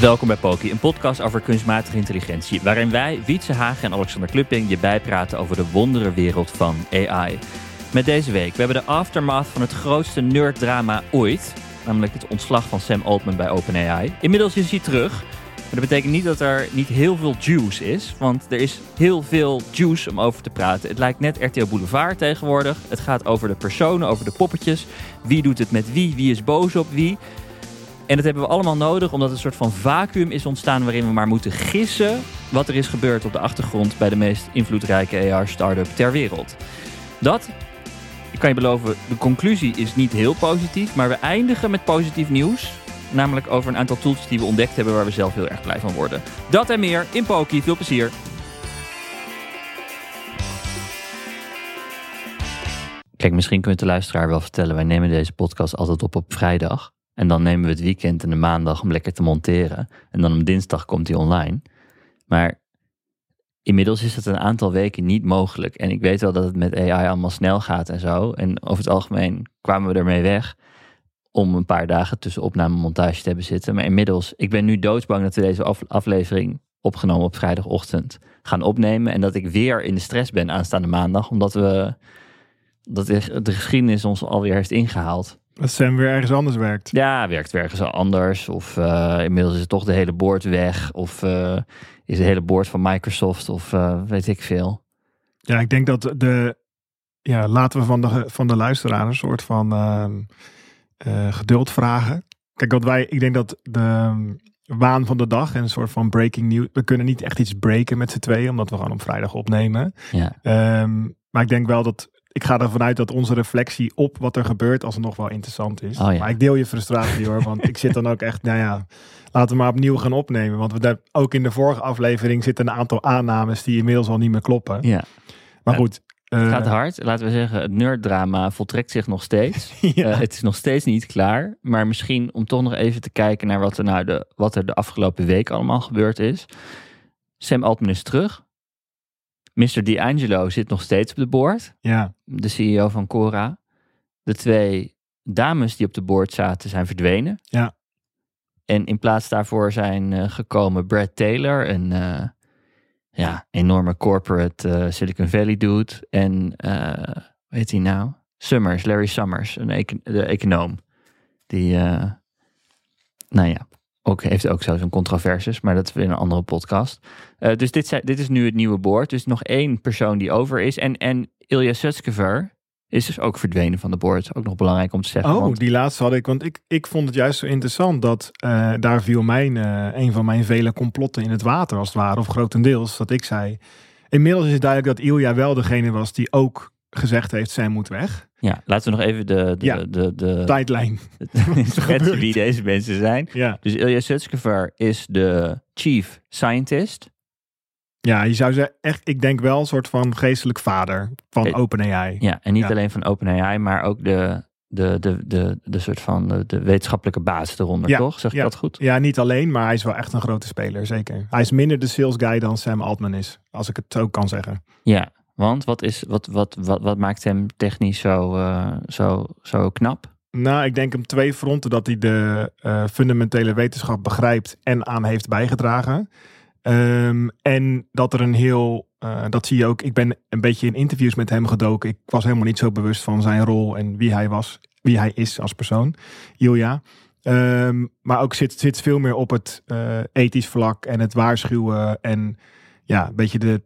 Welkom bij Poki, een podcast over kunstmatige intelligentie, waarin wij, Wietse Hagen en Alexander Klupping, je bijpraten over de wonderenwereld van AI. Met deze week, we hebben de aftermath van het grootste nerddrama ooit, namelijk het ontslag van Sam Altman bij OpenAI. Inmiddels is hij terug, maar dat betekent niet dat er niet heel veel juice is, want er is heel veel juice om over te praten. Het lijkt net RTL Boulevard tegenwoordig. Het gaat over de personen, over de poppetjes. Wie doet het met wie? Wie is boos op wie? En dat hebben we allemaal nodig omdat een soort van vacuüm is ontstaan waarin we maar moeten gissen wat er is gebeurd op de achtergrond bij de meest invloedrijke AR-startup ter wereld. Dat, ik kan je beloven, de conclusie is niet heel positief, maar we eindigen met positief nieuws. Namelijk over een aantal tools die we ontdekt hebben waar we zelf heel erg blij van worden. Dat en meer in Poki. Veel plezier. Kijk, misschien kunt de luisteraar wel vertellen, wij nemen deze podcast altijd op op vrijdag. En dan nemen we het weekend en de maandag om lekker te monteren. En dan op dinsdag komt hij online. Maar inmiddels is het een aantal weken niet mogelijk. En ik weet wel dat het met AI allemaal snel gaat en zo. En over het algemeen kwamen we ermee weg om een paar dagen tussen opname en montage te hebben zitten. Maar inmiddels, ik ben nu doodsbang dat we deze aflevering opgenomen op vrijdagochtend gaan opnemen. En dat ik weer in de stress ben aanstaande maandag, omdat we dat de geschiedenis ons alweer heeft ingehaald. Dat Sam weer ergens anders werkt. Ja, werkt weer ergens anders. Of uh, inmiddels is het toch de hele boord weg. Of uh, is de hele boord van Microsoft. Of uh, weet ik veel. Ja, ik denk dat de. Ja, laten we van de, van de luisteraar een soort van ehm, geduld vragen. Kijk, wat wij. Ik denk dat de ehm, waan van de dag en een soort van breaking news. We kunnen niet echt iets breken met z'n tweeën, omdat we gewoon op vrijdag opnemen. Ja. Um, maar ik denk wel dat ik ga ervan uit dat onze reflectie op wat er gebeurt alsnog wel interessant is. Oh, ja. Maar ik deel je frustratie hoor, want ik zit dan ook echt, nou ja, laten we maar opnieuw gaan opnemen. Want we daar, ook in de vorige aflevering zitten een aantal aannames die inmiddels al niet meer kloppen. Ja. Maar goed. Het uh, gaat hard. Laten we zeggen, het nerddrama voltrekt zich nog steeds. ja. uh, het is nog steeds niet klaar. Maar misschien om toch nog even te kijken naar wat er, nou de, wat er de afgelopen week allemaal gebeurd is. Sam Altman is terug. Mr. D'Angelo zit nog steeds op de board. Ja. De CEO van Cora. De twee dames die op de board zaten zijn verdwenen. Ja. En in plaats daarvoor zijn uh, gekomen Brad Taylor, een uh, ja, enorme corporate uh, Silicon Valley dude. En hoe heet hij nou? Summers, Larry Summers, een econ de econoom. Die, nou ja, ook, heeft ook zelfs een controverses, maar dat is weer een andere podcast. Uh, dus dit, dit is nu het nieuwe boord. Dus nog één persoon die over is. En, en Ilya Sutskever is dus ook verdwenen van de board. Ook nog belangrijk om te zeggen. Oh, want... die laatste had ik. Want ik, ik vond het juist zo interessant dat uh, daar viel mijn, uh, een van mijn vele complotten in het water als het ware. Of grotendeels, dat ik zei. Inmiddels is het duidelijk dat Ilya wel degene was die ook gezegd heeft, zij moet weg. Ja, laten we nog even de, de, ja, de, de, de tijdlijn schetsen wie deze mensen zijn. Ja. Dus Ilya Sutskever is de chief scientist. Ja, je zou zeggen, echt, ik denk wel een soort van geestelijk vader van OpenAI. Ja, en niet Ja. alleen van OpenAI, maar ook de, de, de, de, de soort van de, de wetenschappelijke baas eronder, Ja, toch? Zeg ik ja. dat goed? Ja, niet alleen, maar hij is wel echt een grote speler, zeker. Hij is minder de sales guy dan Sam Altman is, als ik het zo kan zeggen. Ja, want wat, is, wat, wat, wat, wat maakt hem technisch zo, eh, zo, zo knap? Nou, ik denk hem twee fronten dat hij de eh, fundamentele wetenschap begrijpt en aan heeft bijgedragen. Ehm, en dat er een heel, eh, dat zie je ook, ik ben een beetje in interviews met hem gedoken. Ik was helemaal niet zo bewust van zijn rol en wie hij was, wie hij is als persoon, Ilja. Ehm, maar ook zit, zit veel meer op het ethisch vlak en het waarschuwen en ja, een beetje de,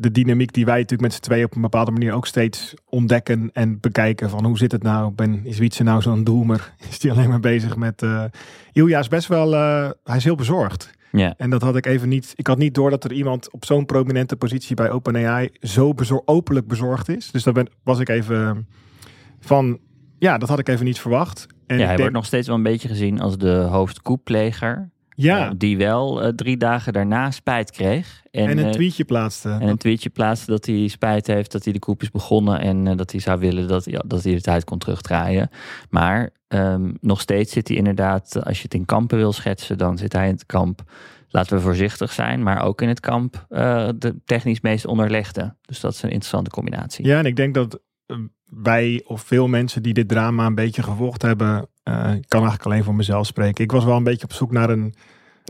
de dynamiek die wij natuurlijk met z'n tweeën op een bepaalde manier ook steeds ontdekken en bekijken van hoe zit het nou? Ben, is Wietse nou zo'n doemer? Is die alleen maar bezig met... eh Ilja is best wel, eh, hij is heel bezorgd. Ja, En dat had ik even niet. Ik had niet door dat er iemand op zo'n prominente positie bij OpenAI zo bezor openlijk bezorgd is. Dus daar ben, was ik even van. Ja, dat had ik even niet verwacht. En ja hij denk- wordt nog steeds wel een beetje gezien als de hoofdkoeppleger. Ja, eh, die wel eh, drie dagen daarna spijt kreeg. En, en een eh, tweetje plaatste. en een tweetje plaatste dat hij spijt heeft dat hij de koep is begonnen. En dat hij zou willen dat, ja, dat hij de tijd kon terugdraaien. Maar ehm, nog steeds zit hij inderdaad, als je het in kampen wil schetsen, dan zit hij in het kamp. Laten we voorzichtig zijn, maar ook in het kamp de technisch meest onderlegde. Dus dat is een interessante combinatie. Ja, en ik denk dat wij of veel mensen die dit drama een beetje gevolgd hebben, eh, ik kan eigenlijk alleen voor mezelf spreken. Ik was wel een beetje op zoek naar een,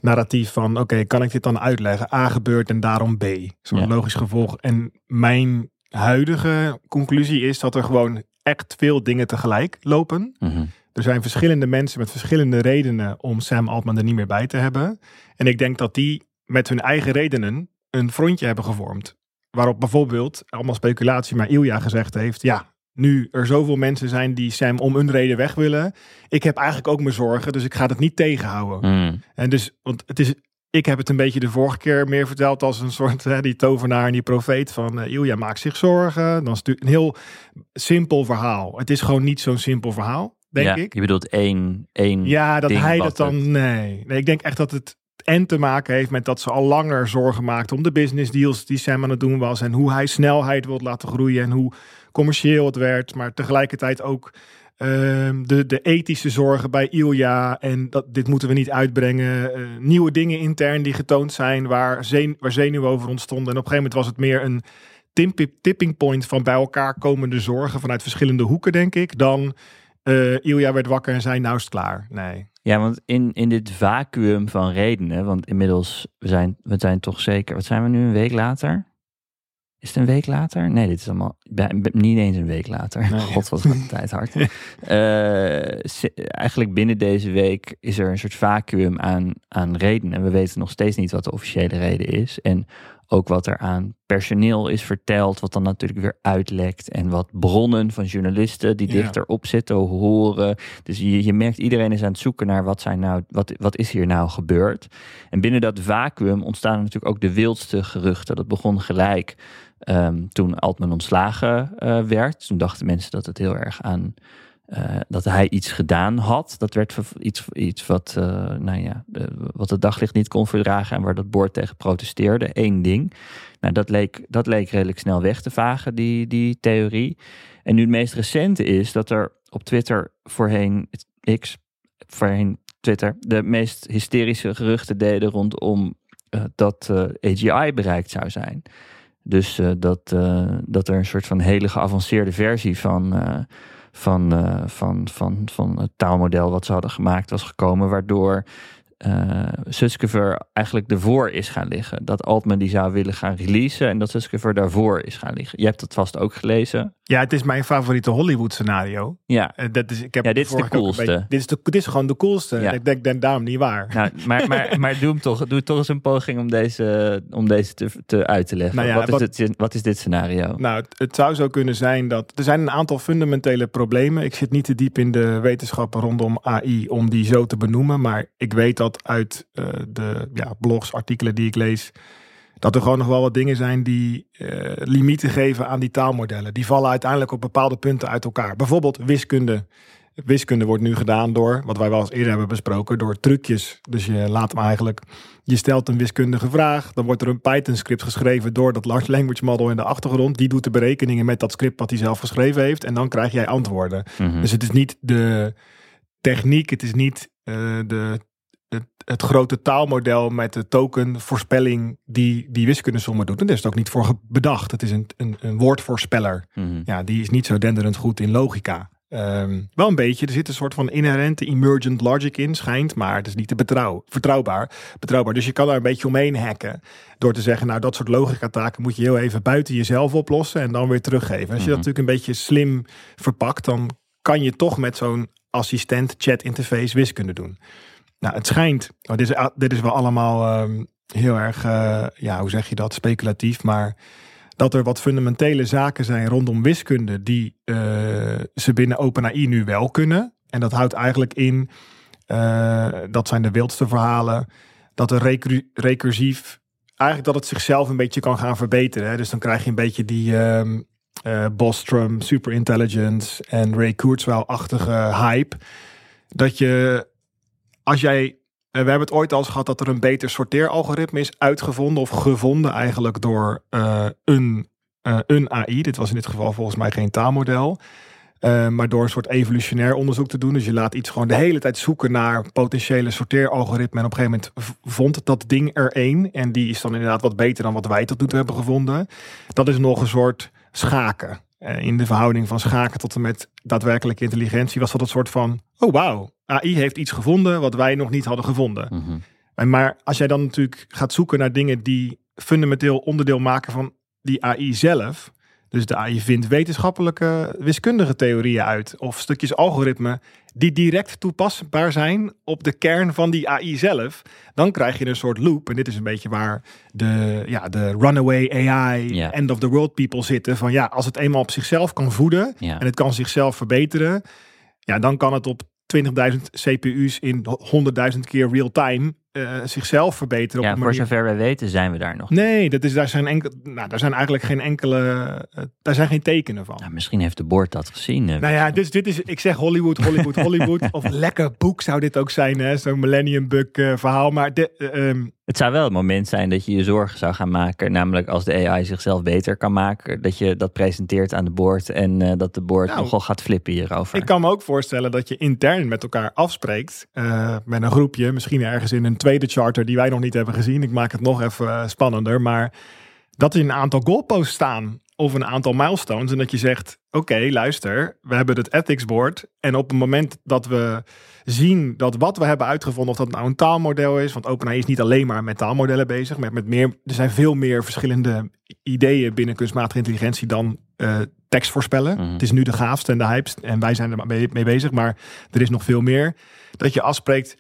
narratief van, oké, kan ik dit dan uitleggen? A gebeurt en daarom B. Zo'n Ja. logisch gevolg. En mijn huidige conclusie is dat er gewoon echt veel dingen tegelijk lopen. Mhm. Er zijn verschillende mensen met verschillende redenen om Sam Altman er niet meer bij te hebben. En ik denk dat die met hun eigen redenen een frontje hebben gevormd. Waarop bijvoorbeeld, allemaal speculatie, maar Ilja gezegd heeft: ja, nu er zoveel mensen zijn die Sam om een reden weg willen. Ik heb eigenlijk ook mijn zorgen, dus ik ga het niet tegenhouden. Mhm. En dus, want het is, ik heb het een beetje de vorige keer meer verteld als een soort, hè, die tovenaar en die profeet van eh, Ilja maakt zich zorgen. Dan is het een heel simpel verhaal. Het is gewoon niet zo'n simpel verhaal, denk ja, ik. Je bedoelt één, één Ja, dat hij dat dan, nee. nee. Ik denk echt dat het en te maken heeft met dat ze al langer zorgen maakte om de business deals die Sam aan het doen was. En hoe hij snelheid wil laten groeien en hoe commercieel het werd. Maar tegelijkertijd ook ehm, de, de ethische zorgen bij Ilja. En dat, dit moeten we niet uitbrengen. Eh, nieuwe dingen intern die getoond zijn waar, zen, waar zenuwen over ontstonden. En op een gegeven moment was het meer een tipping point van bij elkaar komende zorgen vanuit verschillende hoeken, denk ik. Dan eh Ilja werd wakker en zei nou is het klaar. Nee. Ja, want in, in dit vacuüm van redenen, want inmiddels, we zijn, we zijn toch zeker, wat zijn we nu, een week later? Is het een week later? Nee, dit is allemaal bij- niet eens een week later. Nee. God, wat gaat de tijd hard. Eh, eigenlijk binnen deze week is er een soort vacuüm aan, aan redenen. En we weten nog steeds niet wat de officiële reden is. En ook wat er aan personeel is verteld, wat dan natuurlijk weer uitlekt. En wat bronnen van journalisten die Ja. dichterop zitten horen. Dus je, je merkt, iedereen is aan het zoeken naar wat, zijn nou, wat, wat is hier nou gebeurd. En binnen dat vacuüm ontstaan natuurlijk ook de wildste geruchten. Dat begon gelijk ehm, toen Altman ontslagen eh, werd. Toen dachten mensen dat het heel erg aan... eh, dat hij iets gedaan had. Dat werd iets, iets wat, eh, nou ja, wat het daglicht niet kon verdragen en waar dat boord tegen protesteerde. Eén ding. Nou, dat leek, dat leek redelijk snel weg te vagen, die, die theorie. En nu het meest recente is dat er op Twitter voorheen, X, voorheen Twitter, de meest hysterische geruchten deden rondom eh, dat AGI bereikt zou zijn. Dus dat, dat er een soort van hele geavanceerde versie van, van, eh, van, van, van het taalmodel wat ze hadden gemaakt was gekomen, waardoor eh Sutskever eigenlijk ervoor is gaan liggen. Dat Altman die zou willen gaan releasen en dat Sutskever daarvoor is gaan liggen. Je hebt het vast ook gelezen. Ja, het is mijn favoriete Hollywood scenario. Ja, Eh, dat is, ik heb Ja, dit is de coolste. beetje- dit, is de, dit is gewoon de coolste. Ja. Ik denk, denk daarom niet waar. nou, maar, maar, maar doe, hem toch, doe toch eens een poging om deze, om deze te, te uit te leggen. Nou ja, wat, is dit, wat is dit scenario? Nou, het, het zou zo kunnen zijn dat er zijn een aantal fundamentele problemen. Ik zit niet te diep in de wetenschappen rondom AI om die zo te benoemen. Maar ik weet dat uit eh, de ja, blogs, artikelen die ik lees, dat er gewoon nog wel wat dingen zijn die eh, limieten geven aan die taalmodellen. Die vallen uiteindelijk op bepaalde punten uit elkaar. Bijvoorbeeld wiskunde. Wiskunde wordt nu gedaan door, wat wij wel eens eerder hebben besproken, door trucjes. Dus je laat hem eigenlijk, je stelt een wiskundige vraag, dan wordt er een Python-script geschreven door dat large language model in de achtergrond. Die doet de berekeningen met dat script wat hij zelf geschreven heeft en dan krijg jij antwoorden. Mhm. Dus het is niet de techniek, het is niet eh, de, het, grote taalmodel met de tokenvoorspelling die die wiskundesommen doet. En daar is het ook niet voor bedacht. Het is een, een, een woordvoorspeller. Mhm. Ja, die is niet zo denderend goed in logica. Ehm, wel een beetje, er zit een soort van inherente emergent logic in, schijnt, maar het is niet te betrouw, vertrouwbaar, betrouwbaar. Dus je kan daar een beetje omheen hacken door te zeggen, nou dat soort logica taken moet je heel even buiten jezelf oplossen en dan weer teruggeven. Als je dat Mhm. natuurlijk een beetje slim verpakt, dan kan je toch met zo'n assistent chat interface wiskunde doen. Nou, het schijnt, oh, dit, is, is wel allemaal ehm, heel erg, eh, ja, hoe zeg je dat, speculatief, maar dat er wat fundamentele zaken zijn rondom wiskunde die eh, ze binnen OpenAI nu wel kunnen. En dat houdt eigenlijk in, eh, dat zijn de wildste verhalen, dat er recur- recursief, eigenlijk dat het zichzelf een beetje kan gaan verbeteren. Hè? Dus dan krijg je een beetje die ehm eh, Bostrom, Superintelligence en Ray Kurzweil-achtige hype. Dat je, als jij eh, we hebben het ooit al eens gehad dat er een beter sorteeralgoritme is uitgevonden of gevonden eigenlijk door eh, een, eh, een AI. Dit was in dit geval volgens mij geen taalmodel. Maar door een soort evolutionair onderzoek te doen. Dus je laat iets gewoon de hele tijd zoeken naar potentiële sorteeralgoritmen. En op een gegeven moment vond dat ding er één. En die is dan inderdaad wat beter dan wat wij tot nu toe hebben gevonden. Dat is nog een soort schaken. In de verhouding van schaken tot en met daadwerkelijke intelligentie was dat een soort van... Oh wauw, AI heeft iets gevonden wat wij nog niet hadden gevonden. Mhm. Maar als jij dan natuurlijk gaat zoeken naar dingen die fundamenteel onderdeel maken van die AI zelf. Dus de AI vindt wetenschappelijke wiskundige theorieën uit. Of stukjes algoritme die direct toepasbaar zijn op de kern van die AI zelf. Dan krijg je een soort loop. En dit is een beetje waar de, ja, de runaway AI, end of the world people zitten. Van ja, als het eenmaal op zichzelf kan voeden en het kan zichzelf verbeteren. Ja, dan kan het op 20.000 CPU's in 100.000 keer real time eh, zichzelf verbeteren. Ja, op voor zover wij weten zijn we daar nog. Nee, dat is, daar, zijn enkel, nou, daar zijn eigenlijk geen enkele. eh, daar zijn geen tekenen van. Nou, misschien heeft de board dat gezien. eh. Nou ja, dus dit is, ik zeg Hollywood, Hollywood, Hollywood. of lekker boek zou dit ook zijn, hè? Zo'n Millennium Bug verhaal. Maar de, eh, ehm, Het zou wel het moment zijn dat je je zorgen zou gaan maken. Namelijk als de AI zichzelf beter kan maken. Dat je dat presenteert aan de board. En eh, dat de board Nou, nogal gaat flippen hierover. ik kan me ook voorstellen dat je intern met elkaar afspreekt. eh, met een groepje, misschien ergens in een tweede charter die wij nog niet hebben gezien. Ik maak het nog even eh, spannender. Maar dat er een aantal goalposts staan. Of een aantal milestones. En dat je zegt: Oké, luister, we hebben het ethics board. En op het moment dat we zien dat wat we hebben uitgevonden, of dat nou een taalmodel is. Want OpenAI is niet alleen maar met taalmodellen bezig. Maar met meer, er zijn veel meer verschillende ideeën binnen kunstmatige intelligentie dan eh, tekst voorspellen. Mhm. Het is nu de gaafste en de hypest. En wij zijn er mee, mee bezig. Maar er is nog veel meer. Dat je afspreekt.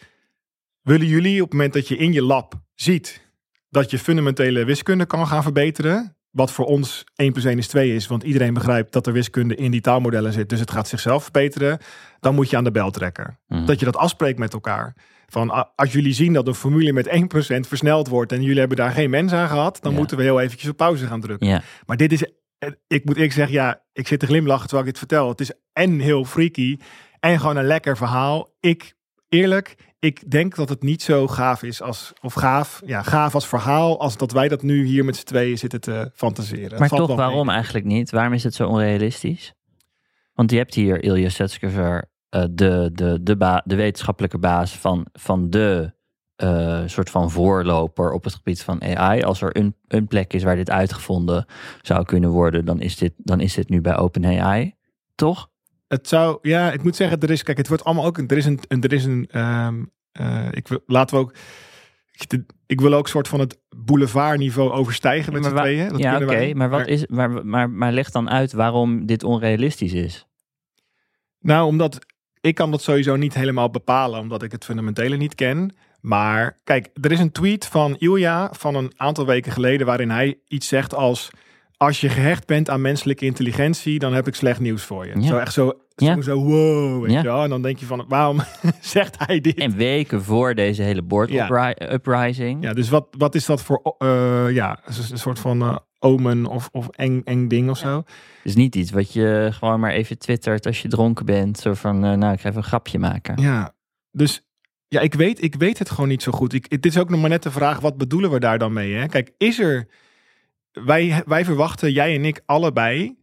Willen jullie op het moment dat je in je lab ziet dat je fundamentele wiskunde kan gaan verbeteren. Wat voor ons 1 plus 1 is 2 is. Want iedereen begrijpt dat er wiskunde in die taalmodellen zit. Dus het gaat zichzelf verbeteren. Dan moet je aan de bel trekken. Mhm. Dat je dat afspreekt met elkaar. Van als jullie zien dat een formule met 1% versneld wordt. En jullie hebben daar geen mens aan gehad. Dan Ja. moeten we heel eventjes op pauze gaan drukken. Ja, Maar dit is, ik moet eerlijk zeggen, ja, ik zit te glimlachen terwijl ik dit vertel. Het is en heel freaky en gewoon een lekker verhaal. Ik, eerlijk, ik denk dat het niet zo gaaf is als, of gaaf, ja, gaaf als verhaal, als dat wij dat nu hier met z'n tweeën zitten te fantaseren. Maar toch, mee. waarom eigenlijk niet? Waarom is het zo onrealistisch? Want je hebt hier Ilya Sutskever, eh, de, de, de, ba- de wetenschappelijke baas van, van de eh, soort van voorloper op het gebied van AI. Als er een, een plek is waar dit uitgevonden zou kunnen worden, dan is dit, dan is dit nu bij OpenAI. Toch? Het zou, ja, ik moet zeggen, er is, kijk, het wordt allemaal ook, een- er is een, er is een, ehm, eh, ik wil, laten we ook, ik, ik wil ook soort van het boulevardniveau overstijgen met maar z'n tweeën. Dat ja, oké, maar, wat is, maar, maar, maar leg dan uit waarom dit onrealistisch is. Nou, omdat ik kan dat sowieso niet helemaal bepalen, omdat ik het fundamentele niet ken. Maar kijk, er is een tweet van Ilja van een aantal weken geleden waarin hij iets zegt als... Als je gehecht bent aan menselijke intelligentie, dan heb ik slecht nieuws voor je. Ja. Zo echt zo, Ja. zo, zo wow. Weet Ja. je? En dan denk je van, waarom zegt hij dit? En weken voor deze hele board uprising. Ja, dus wat, wat is dat voor, eh, ja, een soort van eh, omen of, of eng, eng ding of zo? Het is niet iets wat je gewoon maar even twittert als je dronken bent. Zo van, eh, nou, ik ga even een grapje maken. Ja, dus ja, ik weet, ik weet het gewoon niet zo goed. Ik, het is ook nog maar net de vraag, wat bedoelen we daar dan mee? Hè? Kijk, is er... Wij, wij verwachten, jij en ik allebei,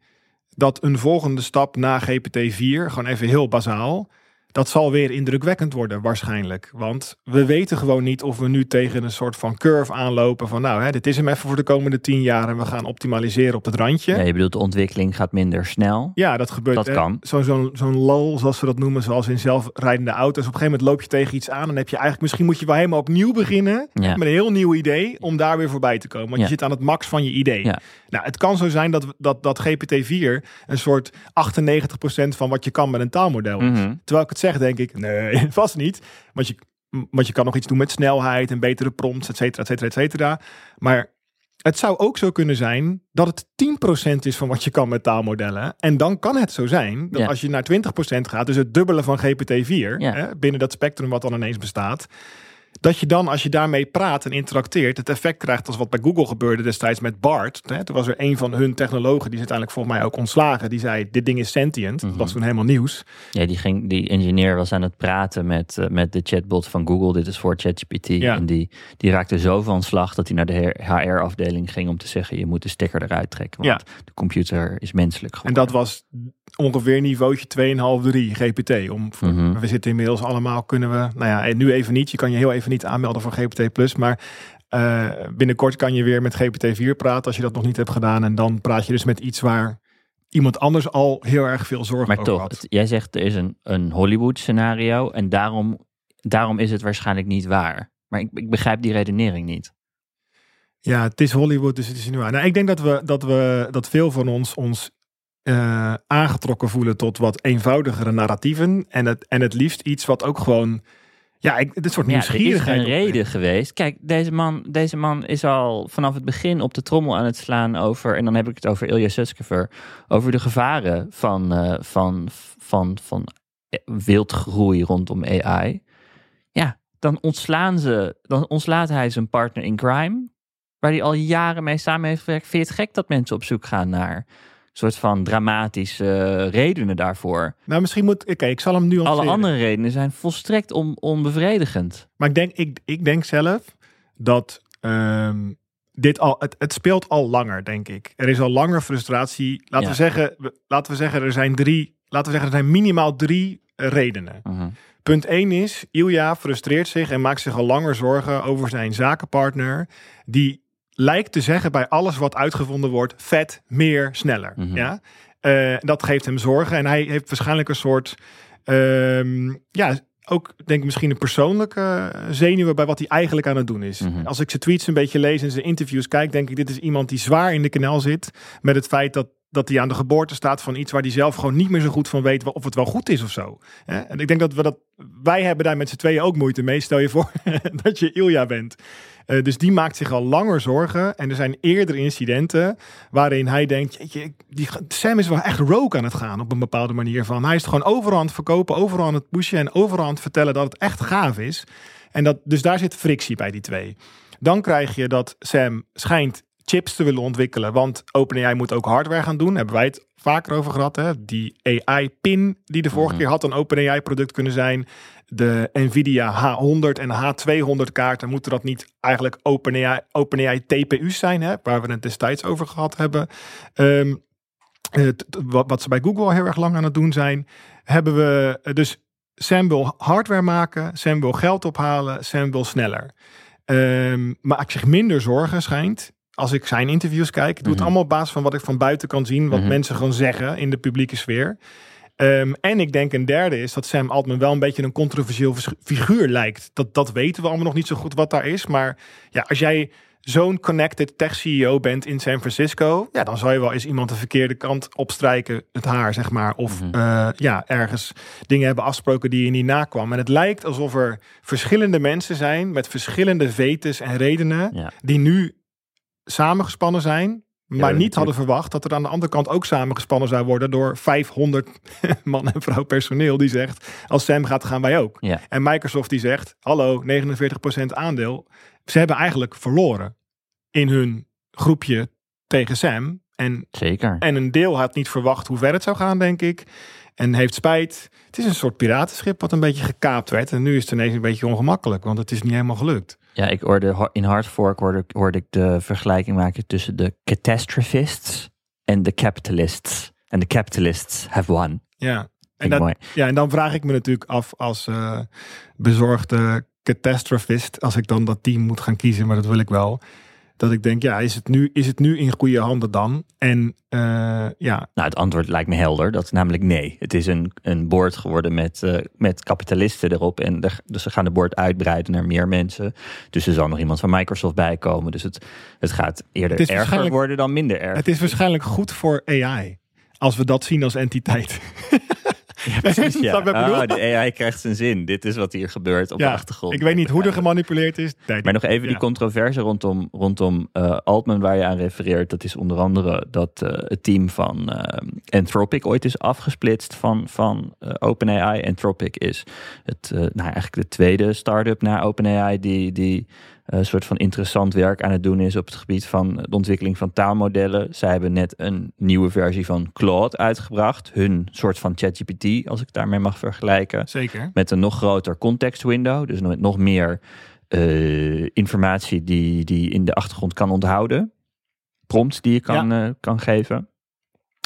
dat een volgende stap na GPT-4, gewoon even heel bazaal, dat zal weer indrukwekkend worden waarschijnlijk. Want we weten gewoon niet of we nu tegen een soort van curve aanlopen van, nou, hè, dit is hem even voor de komende tien jaar en we gaan optimaliseren op het randje. Ja, je bedoelt, de ontwikkeling gaat minder snel. Ja, dat gebeurt. Dat hè. kan. Zo'n zo'n zo'n lull, zoals ze dat noemen, zoals in zelfrijdende auto's. Op een gegeven moment loop je tegen iets aan en heb je eigenlijk misschien moet je wel helemaal opnieuw beginnen Ja. met een heel nieuw idee om daar weer voorbij te komen. Want Ja. je zit aan het max van je idee. Ja. Nou, het kan zo zijn dat, dat, dat GPT-4 een soort 98% van wat je kan met een taalmodel is. Mhm. Terwijl ik het denk ik, nee, vast niet. Want je, want je kan nog iets doen met snelheid en betere prompts, et cetera, et cetera, et cetera. Maar het zou ook zo kunnen zijn dat het 10% is van wat je kan met taalmodellen. En dan kan het zo zijn dat Ja. als je naar 20% gaat, dus het dubbele van GPT-4, Ja. hè, binnen dat spectrum wat dan ineens bestaat. Dat je dan, als je daarmee praat en interacteert, het effect krijgt als wat bij Google gebeurde destijds met BART. Hè. Toen was er een van hun technologen, die is uiteindelijk volgens mij ook ontslagen. Die zei, dit ding is sentient. Dat was toen helemaal nieuws. Ja, die, ging, die engineer was aan het praten met, eh, met de chatbot van Google. Dit is voor ChatGPT. Ja. En die, die raakte zo van slag dat hij naar de HR-afdeling ging om te zeggen: je moet de stekker eruit trekken. Want de computer is menselijk En geworden. dat was ongeveer niveautje 2,5, 3 GPT. Om, voor- Mhm. We zitten inmiddels allemaal, kunnen we, nou ja, nu even niet. Je kan je heel even niet aanmelden voor GPT Plus, maar eh, binnenkort kan je weer met GPT-4 praten als je dat nog niet hebt gedaan. En dan praat je dus met iets waar iemand anders al heel erg veel zorgen Maar over toch, had. het- jij zegt er is een, een Hollywood-scenario en daarom, daarom is het waarschijnlijk niet waar. Maar ik, ik begrijp die redenering niet. Ja, het is Hollywood, dus het is nu aan. Nou, ik denk dat we dat we dat veel van ons ons uh, aangetrokken voelen tot wat eenvoudigere narratieven en het en het liefst iets wat ook gewoon ja, ik, dit soort nieuwsgierigheid. Ja, er is een reden geweest. Kijk, deze man, deze man is al vanaf het begin op de trommel aan het slaan over, en dan heb ik het over Ilya Sutskever, over de gevaren van, uh, van, van, van wildgroei rondom AI. Ja, dan ontslaan ze, dan ontslaat hij zijn partner in crime, waar hij al jaren mee samen heeft gewerkt. Vind je het gek dat mensen op zoek gaan naar soort van dramatische redenen daarvoor. Nou, misschien moet. Oké, ik zal hem nu Alle andere redenen zijn volstrekt on, onbevredigend. Maar ik denk, ik, ik denk zelf dat um, dit al. Het, het speelt al langer, denk ik. Er is al langer frustratie. Laten, we, zeggen, laten we zeggen, er zijn drie. Laten we zeggen, er zijn minimaal drie redenen. Uh Punt 1 is, Ilja frustreert zich en maakt zich al langer zorgen over zijn zakenpartner, die lijkt te zeggen bij alles wat uitgevonden wordt: vet, meer, sneller. Mhm. Ja? Uh, dat geeft hem zorgen. En hij heeft waarschijnlijk een soort. Uh, ja, ook denk ik misschien een persoonlijke zenuwen bij wat hij eigenlijk aan het doen is. Mhm. Als ik zijn tweets een beetje lees en zijn interviews kijk, denk ik: dit is iemand die zwaar in de kanaal zit. Met het feit dat dat hij aan de geboorte staat van iets waar hij zelf gewoon niet meer zo goed van weet of het wel goed is of zo. En ik denk dat we dat, wij hebben daar met z'n tweeën ook moeite mee. Stel je voor dat je Ilja bent. Uh, dus die maakt zich al langer zorgen. En er zijn eerder incidenten waarin hij denkt, die, Sam is wel echt rogue aan het gaan op een bepaalde manier van. Hij is het gewoon overal aan het verkopen, overal aan het pushen en overal aan het vertellen dat het echt gaaf is. En dat, dus daar zit frictie bij die twee. Dan krijg je dat Sam schijnt chips te willen ontwikkelen. Want OpenAI moet ook hardware gaan doen. Hebben wij het vaker over gehad. Hè? Die AI-pin die de vorige keer had een OpenAI-product kunnen zijn. De Nvidia H100 en H200 kaarten. Moeten dat niet eigenlijk OpenAI, OpenAI TPU's zijn? Hè? Waar we het destijds over gehad hebben. Um, het, wat, wat ze bij Google heel erg lang aan het doen zijn. Hebben we dus Sam wil hardware maken. Sam wil geld ophalen. Sam wil sneller. Um, maar ik zich minder zorgen schijnt als ik zijn interviews kijk, ik doe het allemaal op basis van wat ik van buiten kan zien, wat mensen gewoon zeggen in de publieke sfeer. Um, en ik denk een derde is dat Sam Altman wel een beetje een controversieel figuur lijkt. Dat, dat weten we allemaal nog niet zo goed wat daar is. Maar ja, als jij zo'n connected tech CEO bent in San Francisco, ja, dan zou je wel eens iemand de verkeerde kant opstrijken, het haar, zeg maar. Of uh, ja, ergens dingen hebben afgesproken die je niet nakwam. En het lijkt alsof er verschillende mensen zijn met verschillende vetes en redenen, ja. die nu samengespannen zijn, maar niet hadden verwacht dat er aan de andere kant ook samengespannen zou worden door 500 man en vrouw personeel die zegt, als Sam gaat, gaan wij ook. Ja. En Microsoft die zegt, hallo, 49% aandeel. Ze hebben eigenlijk verloren in hun groepje tegen Sam. En, Zeker. en een deel had niet verwacht hoe ver het zou gaan, denk ik. En heeft spijt. Het is een soort piratenschip wat een beetje gekaapt werd. En nu is het ineens een beetje ongemakkelijk, want het is niet helemaal gelukt. Ja, ik hoorde in Hard Fork hoorde, hoorde ik de vergelijking maken tussen de catastrophists en de capitalists. En de capitalists have won. Ja. En, dat, ja, en dan vraag ik me natuurlijk af als uh, bezorgde catastrophist, als ik dan dat team moet gaan kiezen, maar dat wil ik wel. Dat ik denk, ja, is het nu, is het nu in goede handen dan? En uh, ja. Nou, het antwoord lijkt me helder. Dat is namelijk nee. Het is een, een board geworden met, uh, met kapitalisten erop. En dus ze gaan de board uitbreiden naar meer mensen. Dus er zal nog iemand van Microsoft bij komen. Dus het, het gaat eerder het erger worden dan minder erg. Het is waarschijnlijk goed voor AI. Als we dat zien als entiteit. Ja, precies, ja. Oh, de AI krijgt zijn zin. Dit is wat hier gebeurt op ja, de achtergrond. Ik weet niet hoe er gemanipuleerd is. Nee, maar nog even ja. die controverse rondom, rondom uh, Altman waar je aan refereert. Dat is onder andere dat uh, het team van uh, Anthropic ooit is afgesplitst van, van OpenAI. Anthropic is het, nou, eigenlijk de tweede start-up na OpenAI die... die een uh, soort van interessant werk aan het doen is op het gebied van de ontwikkeling van taalmodellen. Zij hebben net een nieuwe versie van Claude uitgebracht. Hun soort van ChatGPT, als ik daarmee mag vergelijken. Zeker. Met een nog groter context window. Dus met nog meer uh, informatie die, die in de achtergrond kan onthouden. Prompts die je kan, ja. uh, kan geven.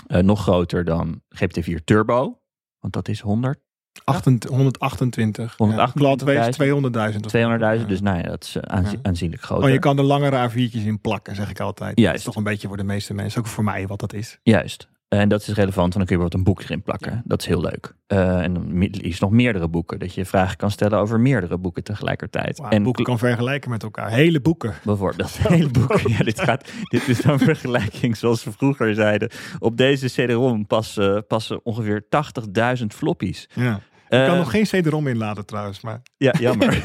Uh, nog groter dan GPT-4 Turbo. Want dat is 100 128. 128 ja, 200.000. 200.000, dus nou ja, dat is ja. aanzienlijk groter. Oh, je kan er langere A4'tjes in plakken, zeg ik altijd. Juist. Dat is toch een beetje voor de meeste mensen, ook voor mij wat dat is. Juist. En dat is relevant, want dan kun je bijvoorbeeld een boek erin plakken. Dat is heel leuk. Uh, en dan is nog meerdere boeken. Dat je vragen kan stellen over meerdere boeken tegelijkertijd. Wow, en boeken kan vergelijken met elkaar. Hele boeken. Bijvoorbeeld, hele boeken. Ja, dit, gaat, dit is een vergelijking zoals we vroeger zeiden. Op deze CD-ROM passen, passen ongeveer 80.000 floppies. Ja. Ik kan uh, nog geen CD-ROM inladen trouwens, maar... Ja, jammer.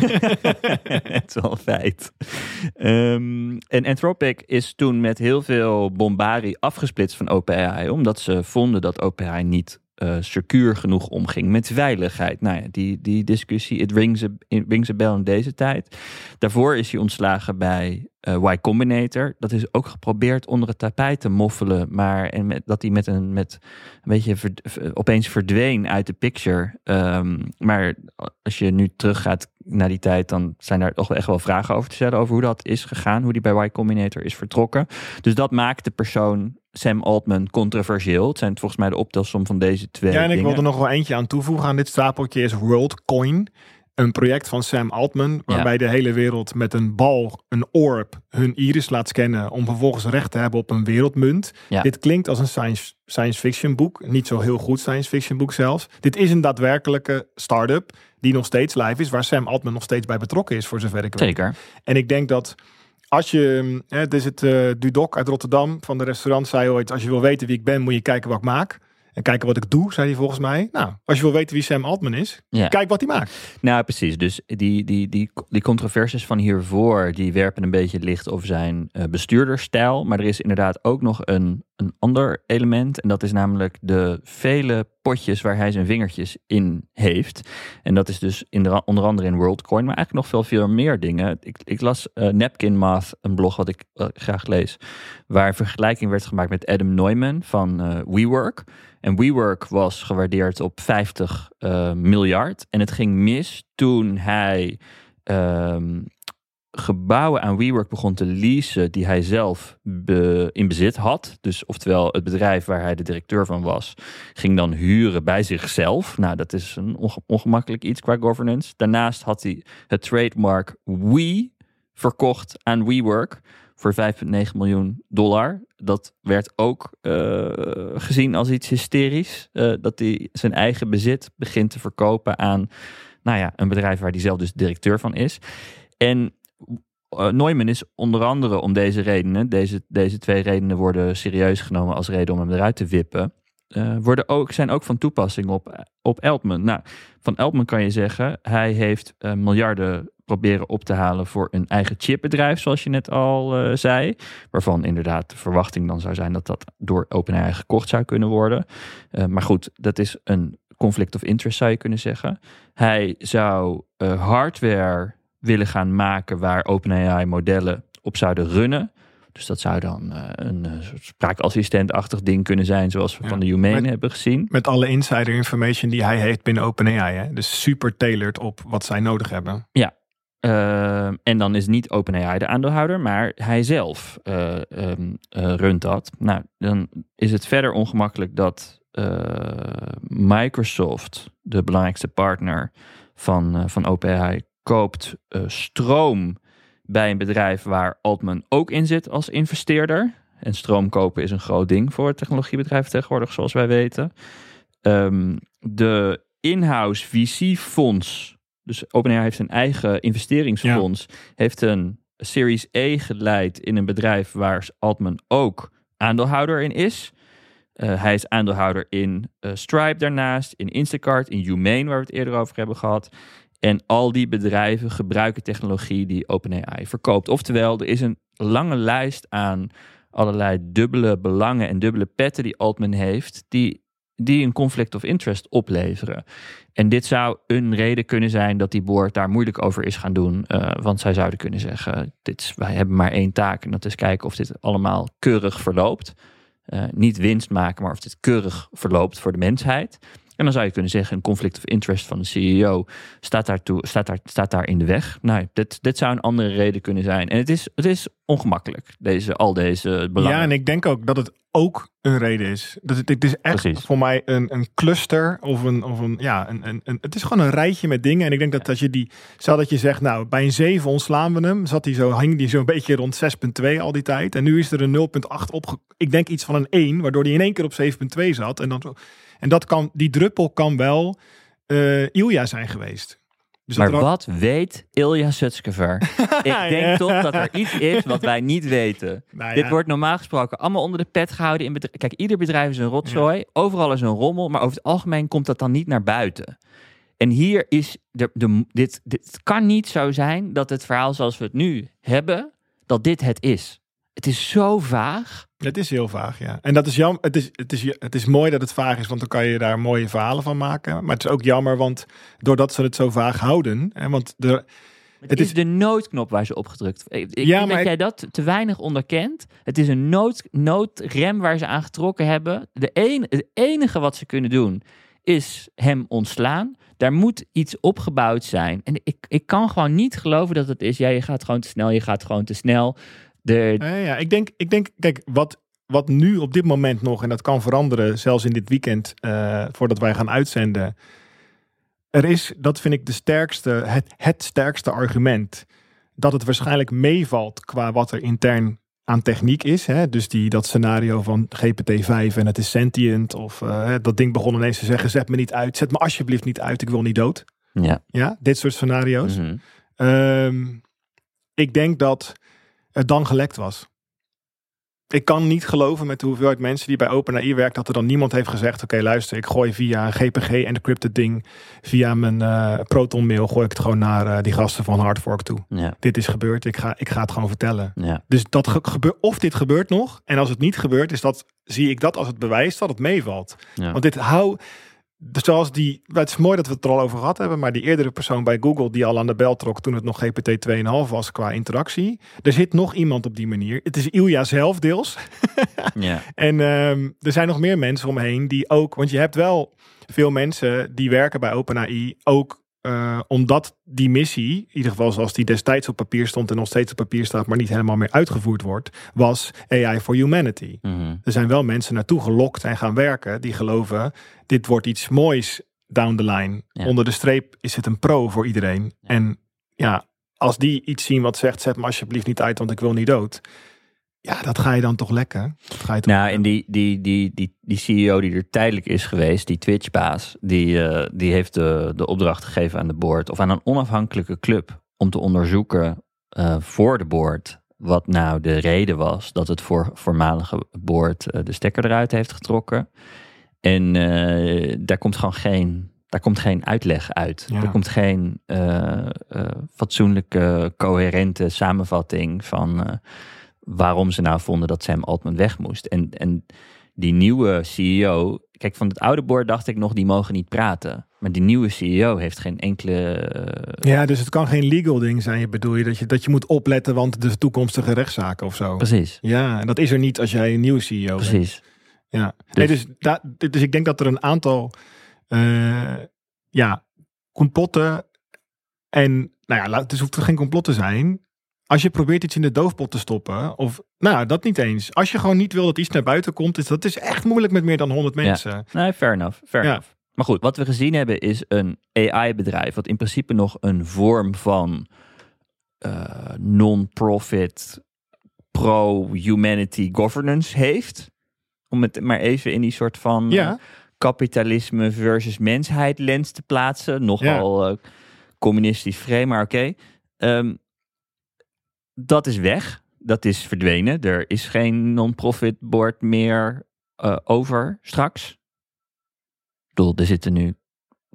Het is wel een feit. Um, en Anthropic is toen met heel veel bombarie afgesplitst van OpenAI, omdat ze vonden dat OpenAI niet uh, secuur genoeg omging met veiligheid. Nou ja, die, die discussie, het rings a, bell in deze tijd. Daarvoor is hij ontslagen bij uh, Y Combinator. Dat is ook geprobeerd onder het tapijt te moffelen, maar en dat hij met een, met een beetje opeens verdween uit de picture. Um, maar als je nu teruggaat naar die tijd, dan zijn daar toch echt wel vragen over te stellen over hoe dat is gegaan, hoe die bij Y Combinator is vertrokken. Dus dat maakt de persoon Sam Altman controversieel. Het zijn volgens mij de optelsom van deze twee. Ja, en ik dingen. wil er nog wel eentje aan toevoegen aan dit stapeltje is WorldCoin. Een project van Sam Altman, waarbij ja. de hele wereld met een bal, een orb, hun iris laat scannen om vervolgens recht te hebben op een wereldmunt. Ja. Dit klinkt als een science, science fiction boek, niet zo heel goed science fiction boek zelfs. Dit is een daadwerkelijke start-up die nog steeds live is, waar Sam Altman nog steeds bij betrokken is, voor zover ik weet. Zeker. En ik denk dat als je, hè, het is het uh, Dudok uit Rotterdam van de restaurant, zei ooit, als je wil weten wie ik ben, moet je kijken wat ik maak. En kijken wat ik doe, zei hij volgens mij. Nou, als je wil weten wie Sam Altman is, Ja. kijk wat hij maakt. Nou, precies. Dus die, die, die, die controversies van hiervoor, die werpen een beetje licht over zijn uh, bestuurderstijl. Maar er is inderdaad ook nog een, een ander element. En dat is namelijk de vele potjes waar hij zijn vingertjes in heeft. En dat is dus in de, onder andere in WorldCoin, maar eigenlijk nog veel, veel meer dingen. Ik, ik las uh, Napkin Math, een blog wat ik uh, graag lees, waar een vergelijking werd gemaakt met Adam Neumann van uh, WeWork. En WeWork was gewaardeerd op 50 uh, miljard. En het ging mis toen hij um, gebouwen aan WeWork begon te leasen die hij zelf in bezit had. Dus oftewel het bedrijf waar hij de directeur van was, ging dan huren bij zichzelf. Nou, dat is een onge ongemakkelijk iets qua governance. Daarnaast had hij het trademark We verkocht aan WeWork voor 5,9 miljoen dollar. Dat werd ook uh, gezien als iets hysterisch. Uh, dat hij zijn eigen bezit begint te verkopen aan nou ja, een bedrijf waar hij zelf dus directeur van is. En uh, is onder andere om deze redenen, deze, deze twee redenen worden serieus genomen als reden om hem eruit te wippen. Worden ook, zijn ook van toepassing op, op Altman. Nou, van Altman kan je zeggen, hij heeft miljarden proberen op te halen voor een eigen chipbedrijf, zoals je net al uh, zei. Waarvan inderdaad de verwachting dan zou zijn dat dat door OpenAI gekocht zou kunnen worden. Uh, maar goed, dat is een conflict of interest zou je kunnen zeggen. Hij zou uh, hardware willen gaan maken waar OpenAI modellen op zouden runnen. Dus dat zou dan uh, een soort spraakassistent-achtig ding kunnen zijn, zoals we ja, van de Humane met, hebben gezien. Met alle insider information die hij heeft binnen OpenAI. Hè? Dus super tailored op wat zij nodig hebben. Ja. Uh, en dan is niet OpenAI de aandeelhouder, maar hij zelf um, runt dat. Nou, dan is het verder ongemakkelijk dat Microsoft, de belangrijkste partner van, van OpenAI, koopt stroom bij een bedrijf waar Altman ook in zit als investeerder. En stroom kopen is een groot ding voor technologiebedrijven tegenwoordig, zoals wij weten. Um, de in-house VC-fonds, dus OpenAI heeft een eigen investeringsfonds, ja. heeft een Series E geleid in een bedrijf waar Altman ook aandeelhouder in is. Uh, hij is aandeelhouder in uh, Stripe daarnaast, in Instacart, in Humane, waar we het eerder over hebben gehad. En al die bedrijven gebruiken technologie die OpenAI verkoopt. Oftewel, er is een lange lijst aan allerlei dubbele belangen en dubbele petten die Altman heeft, die, die een conflict of interest opleveren. En dit zou een reden kunnen zijn dat die board daar moeilijk over is gaan doen. Uh, want zij zouden kunnen zeggen, dit wij hebben maar één taak en dat is kijken of dit allemaal keurig verloopt. Uh, niet winst maken, maar of dit keurig verloopt voor de mensheid. En dan zou je kunnen zeggen, een conflict of interest van de CEO staat, daartoe, staat, daar, staat daar in de weg. Nou, dit, dit zou een andere reden kunnen zijn. En het is, het is ongemakkelijk. Deze, al deze belangen. Ja, en ik denk ook dat het ook een reden is. Dat het, het is echt Precies. voor mij een, een cluster of een, of een ja, een, een, een- het is gewoon een rijtje met dingen. En ik denk dat als je die, stel dat je zegt, nou, bij een 7 ontslaan we hem, zat hij zo, hing die zo'n beetje rond 6,2 al die tijd. En nu is er een 0,8 opge, ik denk iets van een 1, waardoor hij in één keer op 7,2 zat. En, dan, en dat kan, die druppel kan wel eh Ilja zijn geweest. Dus maar ook- wat weet Ilja Sutskever? ik denk Ja. toch dat er iets is wat wij niet weten. nou Dit wordt normaal gesproken allemaal onder de pet gehouden. In bedrijf. Kijk, ieder bedrijf is een rotzooi. Overal is een rommel. Maar over het algemeen komt dat dan niet naar buiten. En hier is de, de, dit, dit kan niet zo zijn dat het verhaal zoals we het nu hebben, dat dit het is. Het is zo vaag. Het is heel vaag, ja. En dat is jammer. Het is, het, is, het is mooi dat het vaag is, want dan kan je daar mooie verhalen van maken. Maar het is ook jammer, want doordat ze het zo vaag houden. Hè, want de, Het, Het is, is- de noodknop waar ze opgedrukt. Ik, ik Ja, denk dat ik- jij dat te weinig onderkent. Het is een nood, noodrem waar ze aan getrokken hebben. De een, het enige wat ze kunnen doen is hem ontslaan. Daar moet iets opgebouwd zijn. En ik, ik kan gewoon niet geloven dat het is. Ja, je gaat gewoon te snel. Je gaat gewoon te snel. De, ja, ik denk, ik denk, kijk, wat, wat nu op dit moment nog, en dat kan veranderen, zelfs in dit weekend, eh, voordat wij gaan uitzenden. Er is, dat vind ik de sterkste, het, het sterkste argument, dat het waarschijnlijk meevalt qua wat er intern aan techniek is. Hè? Dus die, dat scenario van GPT-5 en het is sentient. Of eh, dat ding begon ineens te zeggen, zet me niet uit. Zet me alsjeblieft niet uit, ik wil niet dood. ja. Ja, dit soort scenario's. Mhm. Ehm, ik denk dat het dan gelekt was. Ik kan niet geloven met de hoeveelheid mensen die bij OpenAI werken, dat er dan niemand heeft gezegd: Oké, luister, ik gooi via een GPG encrypted ding, via mijn eh, Proton mail, gooi ik het gewoon naar eh, die gasten van Hardfork toe. ja. Dit is gebeurd, ik ga, ik ga het gewoon vertellen. Ja. Dus dat ge- gebeurt, of dit gebeurt nog, en als het niet gebeurt, is dat, zie ik dat als het bewijs dat het meevalt. Ja. Want dit hou, zoals die, het is mooi dat we het er al over gehad hebben, maar die eerdere persoon bij Google die al aan de bel trok toen het nog GPT 2,5 was qua interactie. Er zit nog iemand op die manier. Het is Ilja zelf deels. ja. En ehm, er zijn nog meer mensen omheen die ook, want je hebt wel veel mensen die werken bij OpenAI ook eh, omdat die missie, in ieder geval zoals die destijds op papier stond en nog steeds op papier staat, maar niet helemaal meer uitgevoerd wordt, was AI for Humanity. Mhm. Er zijn wel mensen naartoe gelokt en gaan werken die geloven, dit wordt iets moois down the line. Ja. Onder de streep is het een pro voor iedereen. Ja. En ja, als die iets zien wat zegt, zet me alsjeblieft niet uit, want ik wil niet dood. Ja, dat ga je dan toch lekker. Dat ga je toch Nou, en die, die, die, die, die CEO die er tijdelijk is geweest, die Twitch-baas, die, eh, die heeft de, de opdracht gegeven aan de board of aan een onafhankelijke club om te onderzoeken eh, voor de board wat nou de reden was dat het voor, voormalige board eh, de stekker eruit heeft getrokken. En daar komt gewoon geen, daar komt geen uitleg uit. Ja. Er komt geen fatsoenlijke, coherente samenvatting van waarom ze nou vonden dat Sam Altman weg moest. En, en die nieuwe CEO, kijk, van het oude board dacht ik nog, die mogen niet praten. Maar die nieuwe CEO heeft geen enkele. eh, Ja, dus het kan geen legal ding zijn. Je bedoel je dat je, dat je moet opletten, want de toekomstige rechtszaken of zo. Precies, Ja, en dat is er niet als jij een nieuwe CEO bent. precies. Ja. Nee, dus, da, dus ik denk dat er een aantal eh, ja, complotten en nou ja, het hoeft er geen complot te zijn. Als je probeert iets in de doofpot te stoppen, of nou, dat niet eens. Als je gewoon niet wil dat iets naar buiten komt, is dat is echt moeilijk met meer dan 100 mensen. Nee, fair enough. Fair Ja. enough. Maar goed, wat we gezien hebben is een AI-bedrijf, wat in principe nog een vorm van eh, non-profit, pro-humanity governance heeft. Om het maar even in die soort van Ja, eh, kapitalisme versus mensheid lens te plaatsen. Nogal eh, communistisch vreemd, maar oké. Ehm, dat is weg. Dat is verdwenen. Er is geen non-profit board meer eh, over straks. Ik bedoel, er zitten nu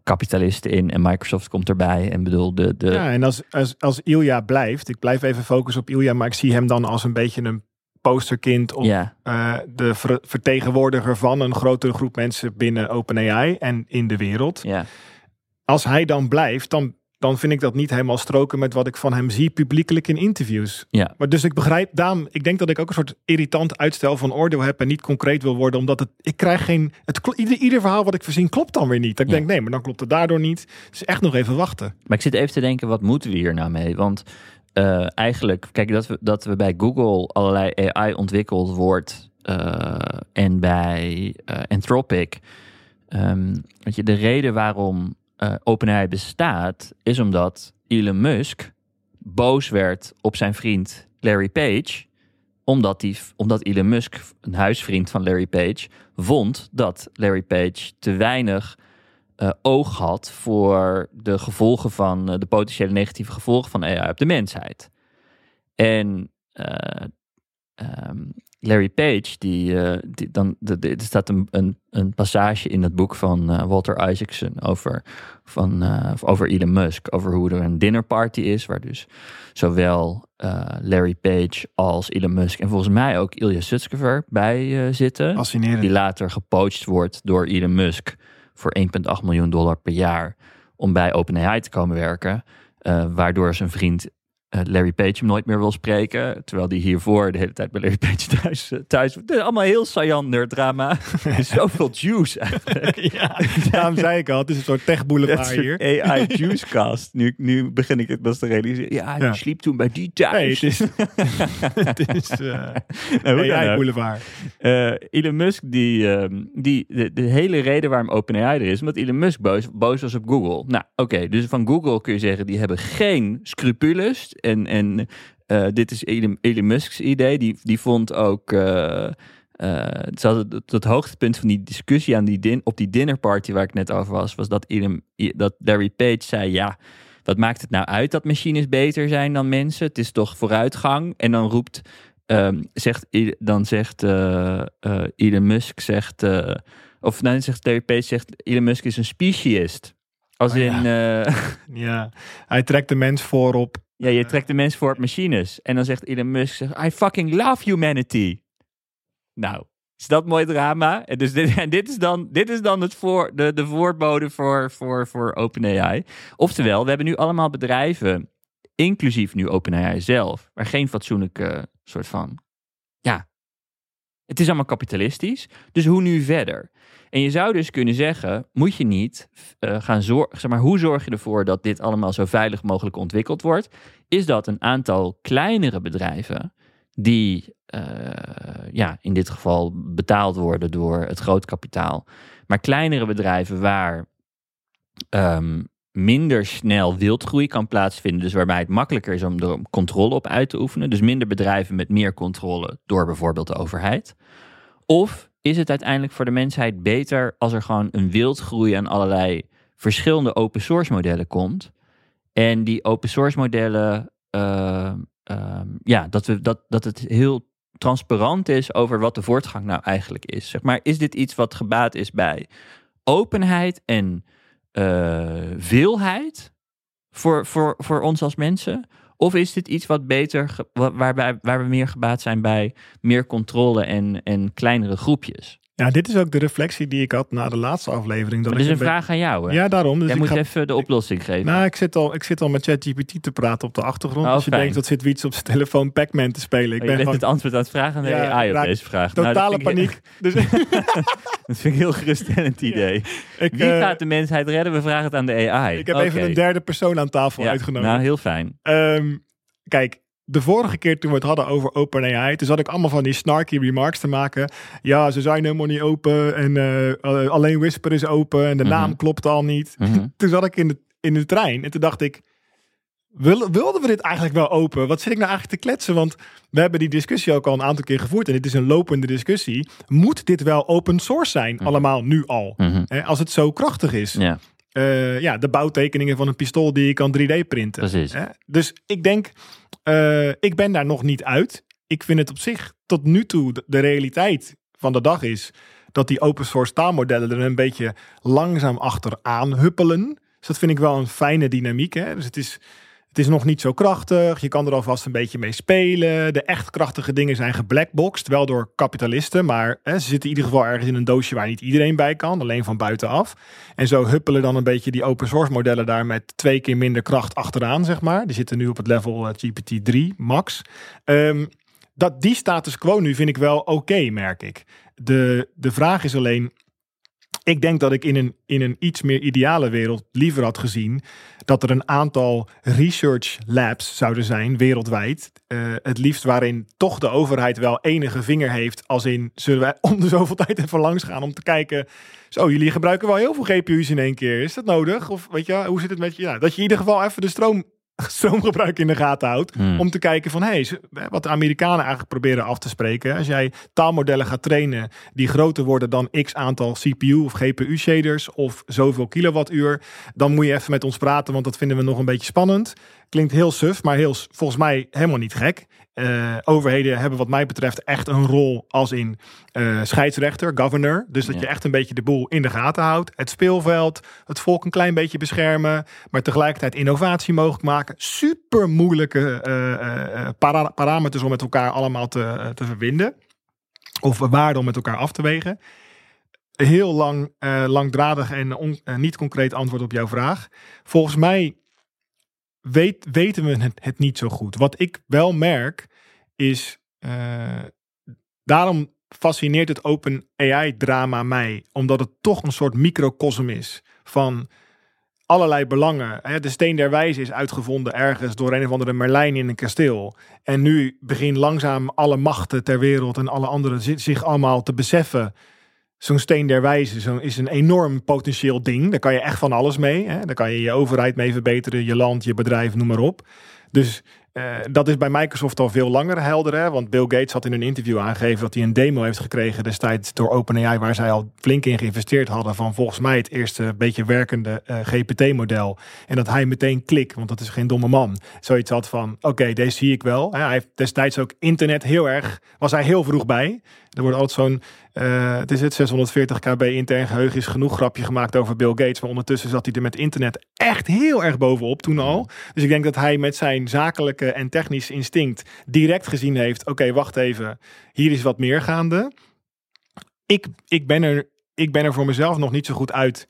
kapitalisten in en Microsoft komt erbij. En bedoel, de, de, ja en als, als, als Ilja blijft, ik blijf even focussen op Ilja, maar ik zie hem dan als een beetje een posterkind of ja, eh, de ver- vertegenwoordiger van een grotere groep mensen binnen OpenAI en in de wereld. ja. Als hij dan blijft, dan, dan vind ik dat niet helemaal stroken met wat ik van hem zie publiekelijk in interviews. Ja. Maar dus ik begrijp, daarom, ik denk dat ik ook een soort irritant uitstel van oordeel heb en niet concreet wil worden, omdat het, ik krijg geen, het, ieder, ieder verhaal wat ik verzin klopt dan weer niet. Dat ik Ja. denk, nee, maar dan klopt het daardoor niet. Dus echt nog even wachten. Maar ik zit even te denken, wat moeten we hier nou mee? Want eh, eigenlijk, kijk, dat we, dat we bij Google allerlei AI ontwikkeld wordt eh, en bij uh, Anthropic. Um, weet je, de reden waarom uh, OpenAI bestaat, is omdat Elon Musk boos werd op zijn vriend Larry Page. Omdat, die, omdat Elon Musk, een huisvriend van Larry Page, vond dat Larry Page te weinig uh, oog had voor de gevolgen van uh, de potentiële negatieve gevolgen van AI op de mensheid. En um, Larry Page, die, die dan, de, de, er staat een, een, een, passage in het boek van Walter Isaacson over, van, over Elon Musk, over hoe er een dinnerparty is, waar dus zowel Larry Page als Elon Musk en volgens mij ook Ilya Sutskever bij zitten. Fascinerend. Die later gepoached wordt door Elon Musk voor 1,8 miljoen dollar per jaar om bij OpenAI te komen werken. Waardoor zijn vriend Larry Page hem nooit meer wil spreken. Terwijl die hiervoor de hele tijd bij Larry Page thuis... thuis het is allemaal heel saillant nerddrama. is zoveel juice eigenlijk. ja, daarom zei ik al, het is een soort tech boulevard hier. AI juicecast. Nu, nu begin ik het pas te realiseren. Ja, die ja. sliep toen bij die thuis. Nee, het is, het is uh, nou, AI boulevard. Uh, Elon Musk, die, uh, die de, de, hele reden waarom OpenAI er is, omdat Elon Musk boos, boos was op Google. Nou, oké, okay, dus van Google kun je zeggen, die hebben geen scrupules en, en uh, dit is Elon, Elon Musk's idee. Die, die vond ook. Uh, uh, het, het, het, hoogtepunt van die discussie aan die din, op die dinnerparty waar ik net over was, was dat, Elon, dat Larry Page zei: Ja, wat maakt het nou uit dat machines beter zijn dan mensen? Het is toch vooruitgang? En dan roept. Um, zegt, dan zegt Elon Musk, zegt, of dan zegt Larry Page, zegt Elon Musk is een speciest. Als oh, in. Ja. ja, hij trekt de mens voor op ja, je trekt de mens voor op machines. En dan zegt Elon Musk, I fucking love humanity. Nou, is dat mooi drama? En, dus dit, en dit is dan, dit is dan het voor, de, de voorbode voor, voor, voor OpenAI. Oftewel, we hebben nu allemaal bedrijven, inclusief nu OpenAI zelf, waar geen fatsoenlijke soort van, ja, het is allemaal kapitalistisch. Dus hoe nu verder? En je zou dus kunnen zeggen, moet je niet uh, gaan zorgen, zeg maar, hoe zorg je ervoor dat dit allemaal zo veilig mogelijk ontwikkeld wordt? Is dat een aantal kleinere bedrijven die, uh, ja, in dit geval betaald worden door het grootkapitaal, maar kleinere bedrijven waar um, minder snel wildgroei kan plaatsvinden, dus waarbij het makkelijker is om er controle op uit te oefenen, dus minder bedrijven met meer controle door bijvoorbeeld de overheid. Of is het uiteindelijk voor de mensheid beter als er gewoon een wildgroei aan allerlei verschillende open source modellen komt. En die open source modellen, uh, uh, ja, dat, we, dat, dat het heel transparant is over wat de voortgang nou eigenlijk is. Zeg maar, is dit iets wat gebaat is bij openheid en uh, veelheid voor, voor, voor ons als mensen? Of is dit iets wat beter, waarbij, waar we meer gebaat zijn bij meer controle en, en kleinere groepjes? Ja, dit is ook de reflectie die ik had na de laatste aflevering. Dat dit is een vraag aan jou, hè? Ja, daarom. Dus Jij ik moet ga... even de oplossing geven. Nou, ik zit al, ik zit al met ChatGPT te praten op de achtergrond. Oh, Als je denkt dat zit iets op zijn telefoon Pac-Man te spelen. Ik Oh, ben gewoon het antwoord aan het vragen aan de Ja, AI op deze vraag. Nou, dat totale ik- paniek. Dus dat vind ik heel geruststellend idee. ik, Wie eh, gaat de mensheid redden? We vragen het aan de AI. ik heb even een derde persoon aan tafel Ja, uitgenodigd. Nou, heel fijn. Ehm, kijk, de vorige keer toen we het hadden over OpenAI, toen zat ik allemaal van die snarky remarks te maken. Ja, ze zijn helemaal niet open en eh, alleen Whisper is open en de Mhm. naam klopt al niet. Mhm. Toen zat ik in de, in de trein en toen dacht ik, wil- wilden we dit eigenlijk wel open? Wat zit ik nou eigenlijk te kletsen? Want we hebben die discussie ook al een aantal keer gevoerd en dit is een lopende discussie. Moet dit wel open source zijn? Mhm. Allemaal nu al. Als het zo krachtig is. Ja, Eh, ja, de bouwtekeningen van een pistool die je kan 3D printen. precies. Hè? Dus ik denk, eh, ik ben daar nog niet uit. Ik vind het op zich tot nu toe de, de realiteit van de dag is dat die open source taalmodellen er een beetje langzaam achteraan huppelen. Dus dat vind ik wel een fijne dynamiek. Hè? Dus het is, het is nog niet zo krachtig. Je kan er alvast een beetje mee spelen. De echt krachtige dingen zijn geblackboxed, wel door kapitalisten. Maar hè, ze zitten in ieder geval ergens in een doosje waar niet iedereen bij kan, alleen van buitenaf. En zo huppelen dan een beetje die open source modellen daar met twee keer minder kracht achteraan, zeg maar. Die zitten nu op het level eh, GPT-3 max. Ehm, dat die status quo nu vind ik wel oké, merk ik. De, de vraag is alleen, Ik denk dat ik in een, in een iets meer ideale wereld liever had gezien dat er een aantal research labs zouden zijn wereldwijd. Uh, het liefst waarin toch de overheid wel enige vinger heeft. Als in zullen wij om de zoveel tijd even langs gaan om te kijken. Zo, jullie gebruiken wel heel veel GPU's in één keer. Is dat nodig? Of weet je, hoe zit het met je? Ja, dat je in ieder geval even de stroom stroomgebruik in de gaten houdt. Hmm. Om te kijken van, hé, hey, wat de Amerikanen eigenlijk proberen af te spreken. Als jij taalmodellen gaat trainen die groter worden dan x aantal CPU of GPU shaders of zoveel kilowattuur. Dan moet je even met ons praten, want dat vinden we nog een beetje spannend. Klinkt heel suf, maar heel, volgens mij helemaal niet gek. Uh, overheden hebben wat mij betreft echt een rol als in uh, scheidsrechter, governor. Dus dat Ja. je echt een beetje de boel in de gaten houdt. Het speelveld, het volk een klein beetje beschermen. Maar tegelijkertijd innovatie mogelijk maken. Super moeilijke uh, para parameters om met elkaar allemaal te, te verbinden. Of waarden om met elkaar af te wegen. Heel lang, langdradig en on, niet concreet antwoord op jouw vraag. Volgens mij weet, weten we het, niet zo goed. Wat ik wel merk is, uh, daarom fascineert het Open AI drama mij, omdat het toch een soort microcosm is van allerlei belangen. De steen der wijze is uitgevonden ergens door een of andere Merlijn in een kasteel. En nu begint langzaam alle machten ter wereld en alle anderen zich allemaal te beseffen. Zo'n steen der wijze zo is een enorm potentieel ding. Daar kan je echt van alles mee. Hè? Daar kan je je overheid mee verbeteren, je land, je bedrijf, noem maar op. Dus uh, dat is bij Microsoft al veel langer helder. Hè? Want Bill Gates had in een interview aangegeven dat hij een demo heeft gekregen destijds door OpenAI, waar zij al flink in geïnvesteerd hadden. Van volgens mij het eerste beetje werkende uh, GPT-model. En dat hij meteen klik, want dat is geen domme man. Zoiets had van: oké, deze zie ik wel. Hij heeft destijds ook internet heel erg, was hij heel vroeg bij. Er wordt altijd zo'n, uh, het is het 640 kb intern geheugen is genoeg grapje gemaakt over Bill Gates. Maar ondertussen zat hij er met internet echt heel erg bovenop toen al. Dus ik denk dat hij met zijn zakelijke en technisch instinct direct gezien heeft. Oké, wacht even, hier is wat meer gaande. Ik, ik, ben er, ik ben er voor mezelf nog niet zo goed uit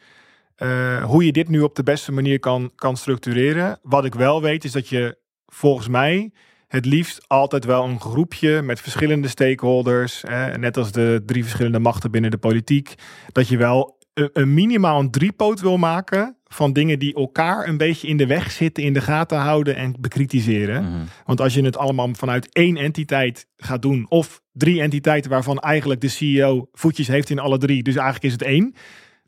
uh, hoe je dit nu op de beste manier kan, kan structureren. Wat ik wel weet is dat je volgens mij het liefst altijd wel een groepje met verschillende stakeholders, eh, net als de drie verschillende machten binnen de politiek, dat je wel een, een minimaal een driepoot wil maken van dingen die elkaar een beetje in de weg zitten, in de gaten houden en bekritiseren. Mhm. Want als je het allemaal vanuit één entiteit gaat doen, of drie entiteiten waarvan eigenlijk de CEO voetjes heeft in alle drie, dus eigenlijk is het één,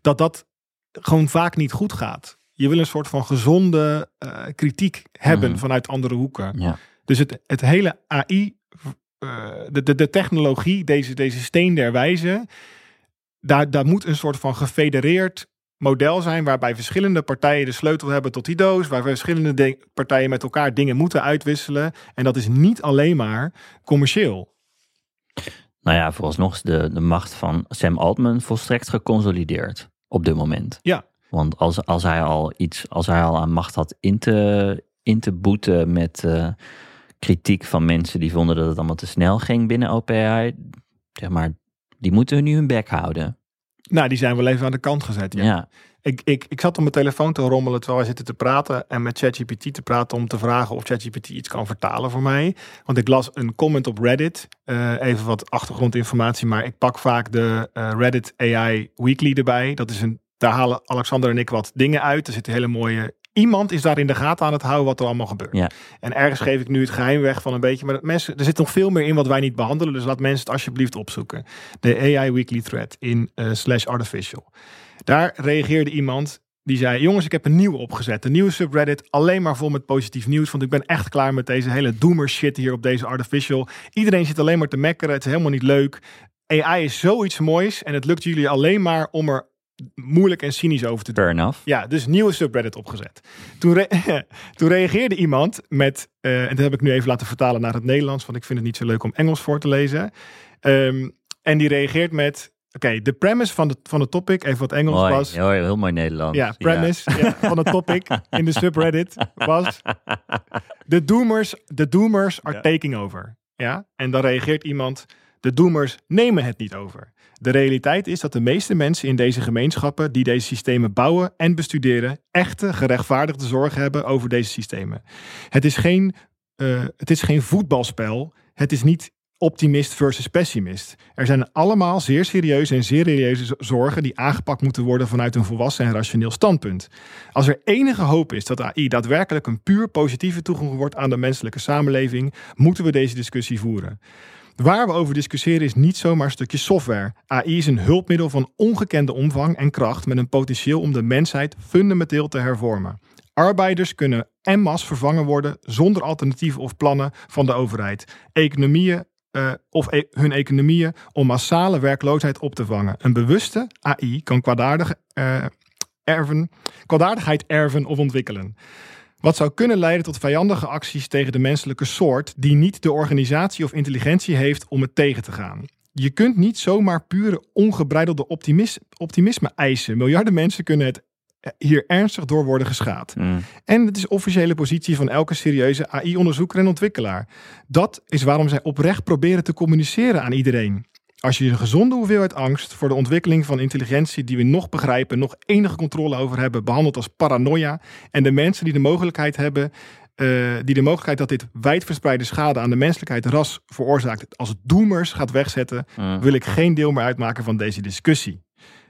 dat dat gewoon vaak niet goed gaat. Je wil een soort van gezonde uh, kritiek hebben Mhm. vanuit andere hoeken. Ja. Dus het, het hele AI, uh, de, de, de technologie, deze, deze steen der wijze, daar, daar moet een soort van gefedereerd model zijn waarbij verschillende partijen de sleutel hebben tot die doos, waar verschillende partijen met elkaar dingen moeten uitwisselen. En dat is niet alleen maar commercieel. Nou ja, vooralsnog is de, de macht van Sam Altman volstrekt geconsolideerd op dit moment. Ja. Want als, als hij al iets, als hij al aan macht had in te, in te boeten met uh, kritiek van mensen die vonden dat het allemaal te snel ging binnen OpenAI, zeg maar, die moeten nu hun bek houden. Nou, die zijn wel even aan de kant gezet. Ja. ja. Ik, ik, ik zat op mijn telefoon te rommelen terwijl wij zitten te praten en met ChatGPT te praten om te vragen of ChatGPT iets kan vertalen voor mij. Want ik las een comment op Reddit, uh, even wat achtergrondinformatie, maar ik pak vaak de uh, Reddit AI Weekly erbij. Dat is een, daar halen Alexander en ik wat dingen uit. Er zitten hele mooie Iemand is daar in de gaten aan het houden wat er allemaal gebeurt. Ja. En ergens geef ik nu het geheim weg van een beetje. Maar mensen, er zit nog veel meer in wat wij niet behandelen. Dus laat mensen het alsjeblieft opzoeken. De AI Weekly Thread in uh, slash artificial. Daar reageerde iemand die zei: Jongens, ik heb een nieuwe opgezet. Een nieuwe subreddit. Alleen maar vol met positief nieuws. Want ik ben echt klaar met deze hele doomer shit hier op deze artificial. Iedereen zit alleen maar te mekkeren. Het is helemaal niet leuk. AI is zoiets moois. En het lukt jullie alleen maar om er moeilijk en cynisch over te doen. Fair enough. Ja, dus nieuwe subreddit opgezet. Toen, re toen reageerde iemand met, uh, en dat heb ik nu even laten vertalen naar het Nederlands, want ik vind het niet zo leuk om Engels voor te lezen. Um, en die reageert met, oké, okay, de premise van de, van de topic, even wat Engels mooi, was. Heel, heel mooi Nederlands. Ja, premise ja. Ja, van het topic in de subreddit was, de doomers, de doomers are ja. taking over. Ja, en dan reageert iemand, de doomers nemen het niet over. De realiteit is dat de meeste mensen in deze gemeenschappen die deze systemen bouwen en bestuderen, echte gerechtvaardigde zorg hebben over deze systemen. Het is geen, uh, het is geen voetbalspel. Het is niet optimist versus pessimist. Er zijn allemaal zeer serieuze en zeer serieuze zorgen die aangepakt moeten worden vanuit een volwassen en rationeel standpunt. Als er enige hoop is dat AI daadwerkelijk een puur positieve toegang wordt aan de menselijke samenleving, moeten we deze discussie voeren. Waar we over discussiëren is niet zomaar een stukje software. AI is een hulpmiddel van ongekende omvang en kracht met een potentieel om de mensheid fundamenteel te hervormen. Arbeiders kunnen en masse vervangen worden zonder alternatieven of plannen van de overheid. Economieën uh, of e hun economieën om massale werkloosheid op te vangen. Een bewuste AI kan kwaadaardig, uh, erven, kwaadaardigheid erven of ontwikkelen. Wat zou kunnen leiden tot vijandige acties tegen de menselijke soort, die niet de organisatie of intelligentie heeft om het tegen te gaan. Je kunt niet zomaar pure ongebreidelde optimis optimisme eisen. Miljarden mensen kunnen het hier ernstig door worden geschaad. Mm. En het is officiële positie van elke serieuze AI-onderzoeker en ontwikkelaar. Dat is waarom zij oprecht proberen te communiceren aan iedereen. Als je een gezonde hoeveelheid angst voor de ontwikkeling van intelligentie die we nog begrijpen, nog enige controle over hebben, behandelt als paranoia. En de mensen die de mogelijkheid hebben, uh, die de mogelijkheid dat dit wijdverspreide schade aan de menselijkheid ras veroorzaakt, als doemers gaat wegzetten, wil ik geen deel meer uitmaken van deze discussie.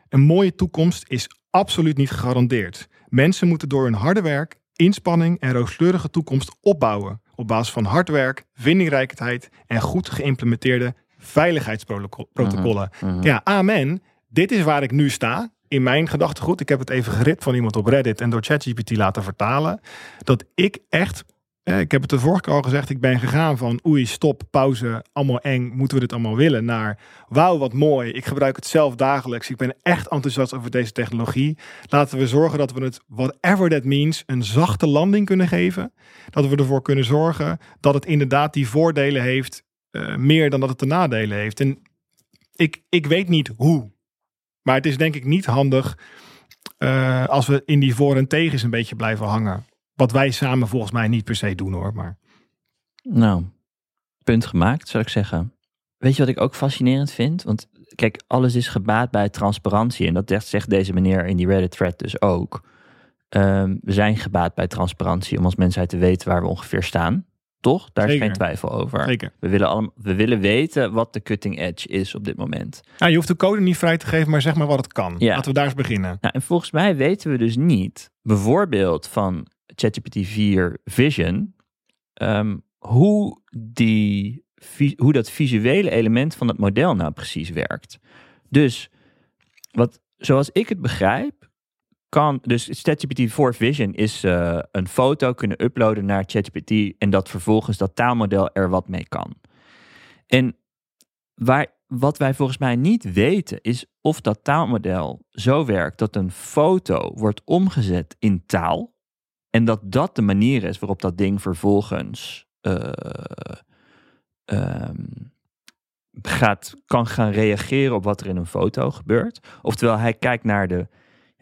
Een mooie toekomst is absoluut niet gegarandeerd. Mensen moeten door hun harde werk, inspanning en rooskleurige toekomst opbouwen. Op basis van hard werk, vindingrijkheid en goed geïmplementeerde veiligheidsprotocollen. Mhm, mhm. Ja, amen. Dit is waar ik nu sta. In mijn gedachtegoed, ik heb het even geript van iemand op Reddit en door ChatGPT laten vertalen. Dat ik echt ik heb het de vorige keer al gezegd. Ik ben gegaan van oei, stop, pauze, allemaal eng. Moeten we dit allemaal willen? Naar wauw, wat mooi. Ik gebruik het zelf dagelijks. Ik ben echt enthousiast over deze technologie. Laten we zorgen dat we het, whatever that means, een zachte landing kunnen geven. Dat we ervoor kunnen zorgen dat het inderdaad die voordelen heeft. Uh, meer dan dat het de nadelen heeft. En ik, ik weet niet hoe. Maar het is denk ik niet handig uh, als we in die voor- en tegens een beetje blijven hangen. Wat wij samen volgens mij niet per se doen hoor. Maar... Nou, punt gemaakt zou ik zeggen. Weet je wat ik ook fascinerend vind? Want kijk, alles is gebaat bij transparantie. En dat zegt deze meneer in die Reddit thread dus ook. Um, we zijn gebaat bij transparantie om als mensheid te weten waar we ongeveer staan. Toch? Daar is geen twijfel over. Zeker. We willen, allemaal, we willen weten wat de cutting edge is op dit moment. Nou, je hoeft de code niet vrij te geven, maar zeg maar wat het kan. Ja. Laten we daar eens beginnen. Nou, en volgens mij weten we dus niet, bijvoorbeeld van ChatGPT 4 Vision, um, hoe, die, hoe dat visuele element van het model nou precies werkt. Dus wat, zoals ik het begrijp, kan dus ChatGPT 4 Vision is uh, een foto kunnen uploaden naar ChatGPT en dat vervolgens dat taalmodel er wat mee kan. En waar, wat wij volgens mij niet weten is of dat taalmodel zo werkt dat een foto wordt omgezet in taal en dat dat de manier is waarop dat ding vervolgens uh, gaat, kan gaan reageren op wat er in een foto gebeurt. Oftewel, hij kijkt naar de,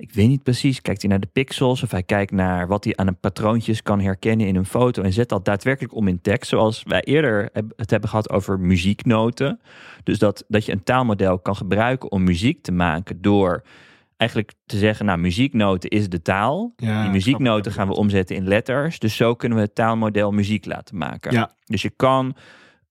ik weet niet precies, kijkt hij naar de pixels of hij kijkt naar wat hij aan een patroontjes kan herkennen in een foto en zet dat daadwerkelijk om in tekst. Zoals wij eerder het hebben gehad over muzieknoten. Dus dat, dat je een taalmodel kan gebruiken om muziek te maken door eigenlijk te zeggen, nou, muzieknoten is de taal. die muzieknoten gaan we omzetten in letters. Dus zo kunnen we het taalmodel muziek laten maken. Ja. Dus je kan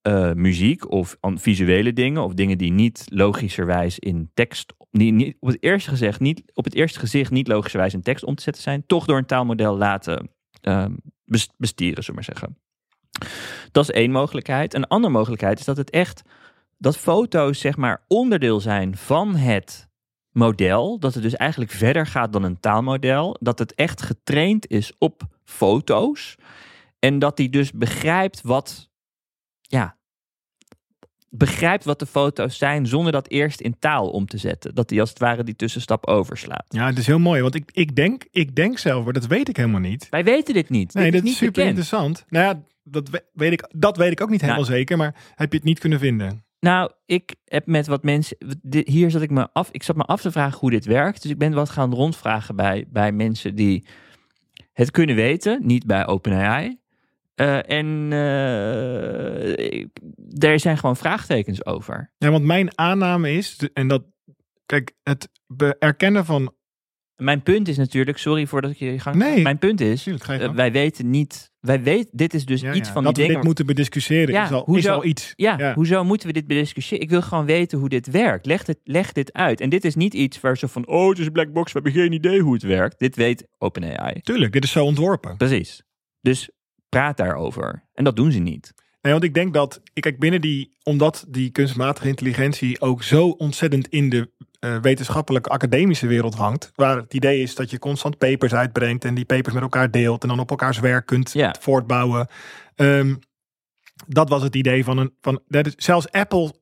uh, muziek of visuele dingen of dingen die niet logischerwijs in tekst, niet, niet, op het eerste gezegd niet op het eerste gezicht niet logischerwijs in tekst om te zetten zijn, toch door een taalmodel laten uh, bestieren, zullen we zeggen. Dat is één mogelijkheid. Een andere mogelijkheid is dat het echt dat foto's zeg maar onderdeel zijn van het model, dat het dus eigenlijk verder gaat dan een taalmodel, dat het echt getraind is op foto's en dat hij dus begrijpt wat, ja, begrijpt wat de foto's zijn zonder dat eerst in taal om te zetten. Dat hij als het ware die tussenstap overslaat. Ja, het is heel mooi, want ik, ik, denk, ik denk zelf, maar dat weet ik helemaal niet. Wij weten dit niet. Nee, dit dat is, niet super interessant. Nou ja, dat weet, ik, dat weet ik ook niet helemaal nou, zeker, maar heb je het niet kunnen vinden? Nou, ik heb met wat mensen. Hier zat ik me af. Ik zat me af te vragen hoe dit werkt. Dus ik ben wat gaan rondvragen bij, bij mensen die het kunnen weten. Niet bij OpenAI. Uh, en uh, er zijn gewoon vraagtekens over. Ja, want mijn aanname is, en dat, kijk, het erkennen van. Mijn punt is natuurlijk, sorry voordat ik je gang. Nee, mijn punt is, tuurlijk, wij weten niet wij weten, dit is dus Ja, iets ja. van dat die we dingen. dit moeten bediscussiëren Ja, is, al, is hoezo- al iets. Ja, Ja. hoezo moeten we dit bediscussiëren? Ik wil gewoon weten hoe dit werkt. Leg dit, leg dit uit. En dit is niet iets waar zo van, oh, het is een black box, we hebben geen idee hoe het werkt. Dit weet OpenAI. Tuurlijk, dit is zo ontworpen. Precies. Dus praat daarover. En dat doen ze niet. Nee, want ik denk dat, kijk, binnen die, omdat die kunstmatige intelligentie ook zo ontzettend in de eh, wetenschappelijke academische wereld hangt, waar het idee is dat je constant papers uitbrengt en die papers met elkaar deelt en dan op elkaars werk kunt voortbouwen. Ehm, dat was het idee van een, van, dat is, zelfs Apple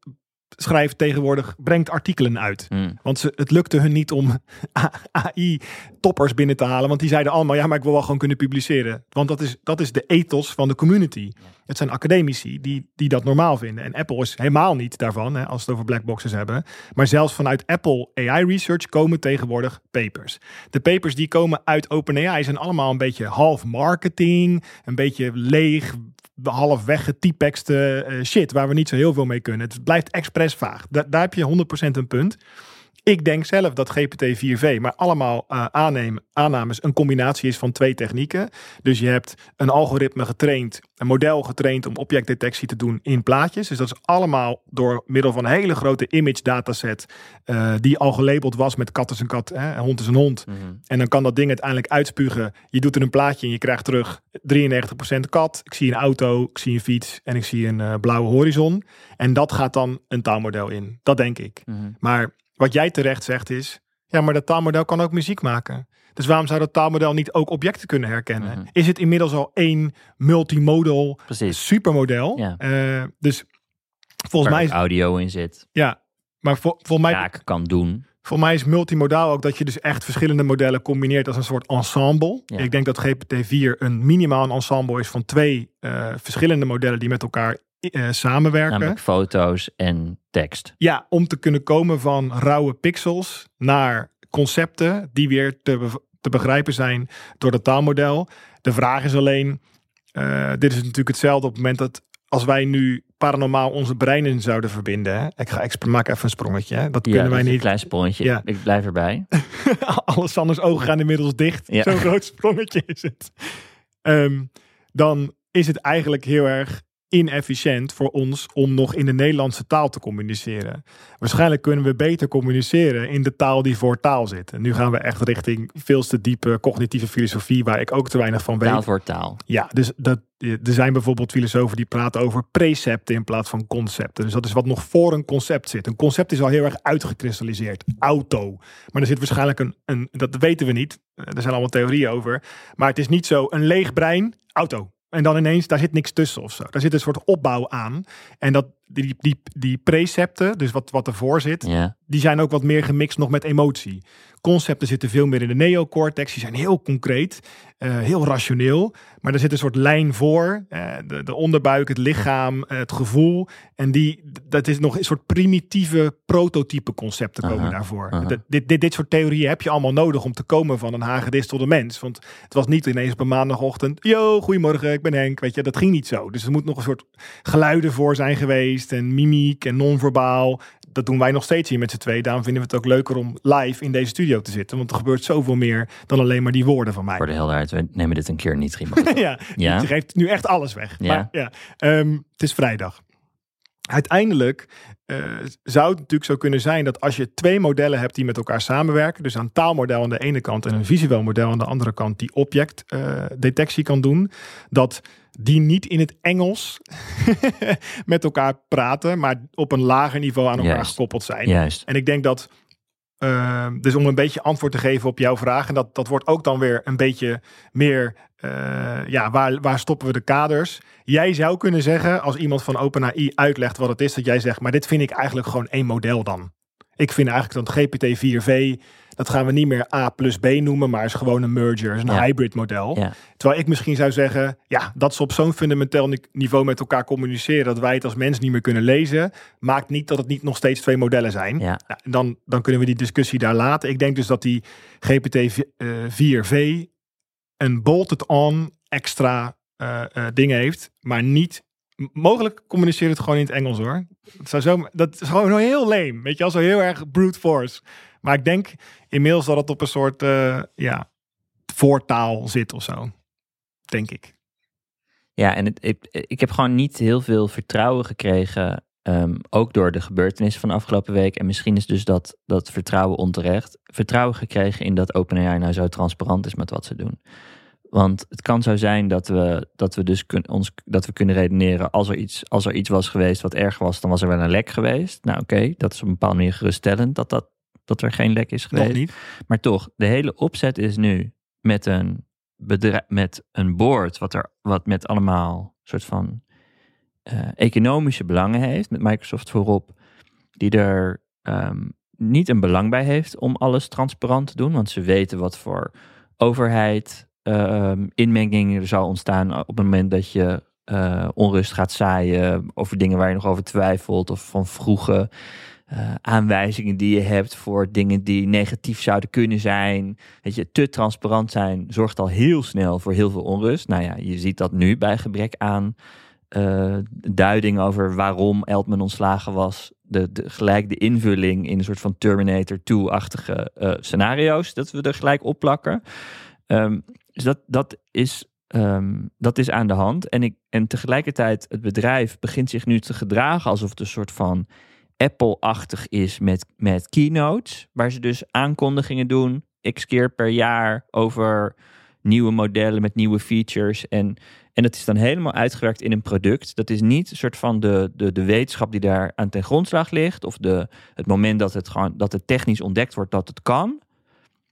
schrijft tegenwoordig, brengt artikelen uit. Hm. Want ze, het lukte hun niet om AI-toppers binnen te halen. Want die zeiden allemaal, ja, maar ik wil wel gewoon kunnen publiceren. Want dat is, dat is de ethos van de community. Het zijn academici die, die dat normaal vinden. En Apple is helemaal niet daarvan, hè, als we het over black boxes hebben. Maar zelfs vanuit Apple AI Research komen tegenwoordig papers. De papers die komen uit OpenAI zijn allemaal een beetje half marketing. Een beetje leeg, half weggetypexte eh, shit waar we niet zo heel veel mee kunnen. Het blijft expres vaag. Da- daar heb je 100% een punt. Ik denk zelf dat GPT-4V, maar allemaal eh, aannemen, aannames, een combinatie is van twee technieken. Dus je hebt een algoritme getraind, een model getraind om objectdetectie te doen in plaatjes. Dus dat is allemaal door middel van een hele grote image dataset, eh, die al gelabeld was met kat is een kat, hè, hond is een hond. Mhm. En dan kan dat ding uiteindelijk uitspugen. Je doet er een plaatje en je krijgt terug 93% kat. Ik zie een auto, ik zie een fiets en ik zie een eh, blauwe horizon. En dat gaat dan een taalmodel in. Dat denk ik. Mhm. Maar wat jij terecht zegt is, ja, maar dat taalmodel kan ook muziek maken. Dus waarom zou dat taalmodel niet ook objecten kunnen herkennen? Mhm. Is het inmiddels al één multimodal Precies. supermodel? Ja. Eh, dus volgens Waar mij is, audio in zit. ja, maar vol, volgens mij, Raak kan doen. voor mij is multimodaal ook dat je dus echt verschillende modellen combineert als een soort ensemble. Ja. Ik denk dat GPT-4 een minimaal een ensemble is van twee eh, verschillende modellen die met elkaar eh, samenwerken. Namelijk foto's en tekst. Ja, om te kunnen komen van rauwe pixels naar concepten die weer te, be- te begrijpen zijn door het taalmodel. De vraag is alleen, eh, dit is natuurlijk hetzelfde op het moment dat als wij nu paranormaal onze breinen zouden verbinden. Hè? Ik, ga, maak even een sprongetje. Hè? Dat Ja, kunnen dat wij is een niet. klein sprongetje. Ja. Ik blijf erbij. Alessanders ogen gaan inmiddels dicht. Ja. Zo'n groot sprongetje is het. Ehm, dan is het eigenlijk heel erg inefficiënt voor ons om nog in de Nederlandse taal te communiceren. Waarschijnlijk kunnen we beter communiceren in de taal die voor taal zit. En nu gaan we echt richting veel te diepe cognitieve filosofie, waar ik ook te weinig van weet. Taal voor taal. Ja, dus dat, er zijn bijvoorbeeld filosofen die praten over precepten in plaats van concepten. Dus dat is wat nog voor een concept zit. Een concept is al heel erg uitgekristalliseerd. Auto. Maar er zit waarschijnlijk een, een dat weten we niet. Er zijn allemaal theorieën over. Maar het is niet zo een leeg brein, auto. En dan ineens, daar zit niks tussen of zo. Daar zit een soort opbouw aan. En dat, die, die, die precepten, dus wat, wat ervoor zit, die zijn ook wat meer gemixt nog met emotie. Concepten zitten veel meer in de neocortex. Die zijn heel concreet, eh, heel rationeel. Maar er zit een soort lijn voor. eh, de, de onderbuik, het lichaam, eh, het gevoel. En die, dat is nog een soort primitieve prototype concepten komen daarvoor. De- dit, dit, dit soort theorieën heb je allemaal nodig om te komen van een hagedistelde mens. Want het was niet ineens op een maandagochtend. Yo, goedemorgen, ik ben Henk. Weet je, dat ging niet zo. Dus er moet nog een soort geluiden voor zijn geweest. En mimiek en non-verbaal. Dat doen wij nog steeds hier met z'n twee. Daarom vinden we het ook leuker om live in deze studio te zitten. Want er gebeurt zoveel meer dan alleen maar die woorden van mij. Voor de helderheid, we nemen dit een keer niet ja, Ja? je geeft nu echt alles weg. Ja. Maar, ja. Ehm, het is vrijdag. Uiteindelijk eh, zou het natuurlijk zo kunnen zijn dat als je twee modellen hebt die met elkaar samenwerken, dus een taalmodel aan de ene kant en een visueel model aan de andere kant, die objectdetectie kan doen, dat die niet in het Engels met elkaar praten, maar op een lager niveau aan elkaar Juist. gekoppeld zijn. Juist. En ik denk dat, eh, dus om een beetje antwoord te geven op jouw vraag, en dat, dat wordt ook dan weer een beetje meer, eh, ja, waar, waar stoppen we de kaders? Jij zou kunnen zeggen, als iemand van OpenAI uitlegt wat het is, dat jij zegt, maar dit vind ik eigenlijk gewoon één model dan. Ik vind eigenlijk dat GPT-4V, dat gaan we niet meer A plus B noemen, maar is gewoon een merger, is een Ja. hybrid model. Ja. Terwijl ik misschien zou zeggen, ja, dat ze op zo'n fundamenteel ni- niveau met elkaar communiceren, dat wij het als mens niet meer kunnen lezen, maakt niet dat het niet nog steeds twee modellen zijn. Ja. Nou, dan, dan kunnen we die discussie daar laten. Ik denk dus dat die GPT-4V een bolted-on extra eh eh, ding heeft, maar niet. Mogelijk communiceert het gewoon in het Engels hoor. Het zou zo, dat is gewoon heel leem. Weet je, zo heel erg brute force. Maar ik denk inmiddels dat het op een soort eh, ja, voortaal zit of zo. Denk ik. Ja, en het, ik, ik heb gewoon niet heel veel vertrouwen gekregen. ehm, ook door de gebeurtenissen van de afgelopen week. En misschien is dus dat, dat vertrouwen onterecht. Vertrouwen gekregen in dat OpenAI nou zo transparant is met wat ze doen. Want het kan zo zijn dat we, dat we dus kun, ons, dat we kunnen redeneren. Als er, iets, als er iets was geweest wat erg was, dan was er wel een lek geweest. Nou, oké, dat is op een bepaalde manier geruststellend dat, dat, dat er geen lek is geweest. Niet. Maar toch, de hele opzet is nu met een bedrijf, met een board, wat er wat met allemaal soort van eh, economische belangen heeft, met Microsoft voorop, die er ehm, niet een belang bij heeft om alles transparant te doen, want ze weten wat voor overheid inmenging er zal ontstaan op het moment dat je eh, onrust gaat zaaien over dingen waar je nog over twijfelt of van vroege eh, aanwijzingen die je hebt voor dingen die negatief zouden kunnen zijn. Weet je, te transparant zijn zorgt al heel snel voor heel veel onrust. Nou ja, je ziet dat nu bij gebrek aan eh, duiding over waarom Eltman ontslagen was. De, de, gelijk de invulling in een soort van Terminator 2-achtige eh, scenario's, dat we er gelijk op plakken. Ehm, dus dat, dat, is, ehm, dat is aan de hand. En, ik, en tegelijkertijd, het bedrijf begint zich nu te gedragen alsof het een soort van Apple-achtig is met, met keynotes, waar ze dus aankondigingen doen, x keer per jaar over nieuwe modellen met nieuwe features. En, en dat is dan helemaal uitgewerkt in een product. Dat is niet een soort van de, de, de wetenschap die daar aan ten grondslag ligt, of de, het moment dat het, gewoon, dat het technisch ontdekt wordt dat het kan.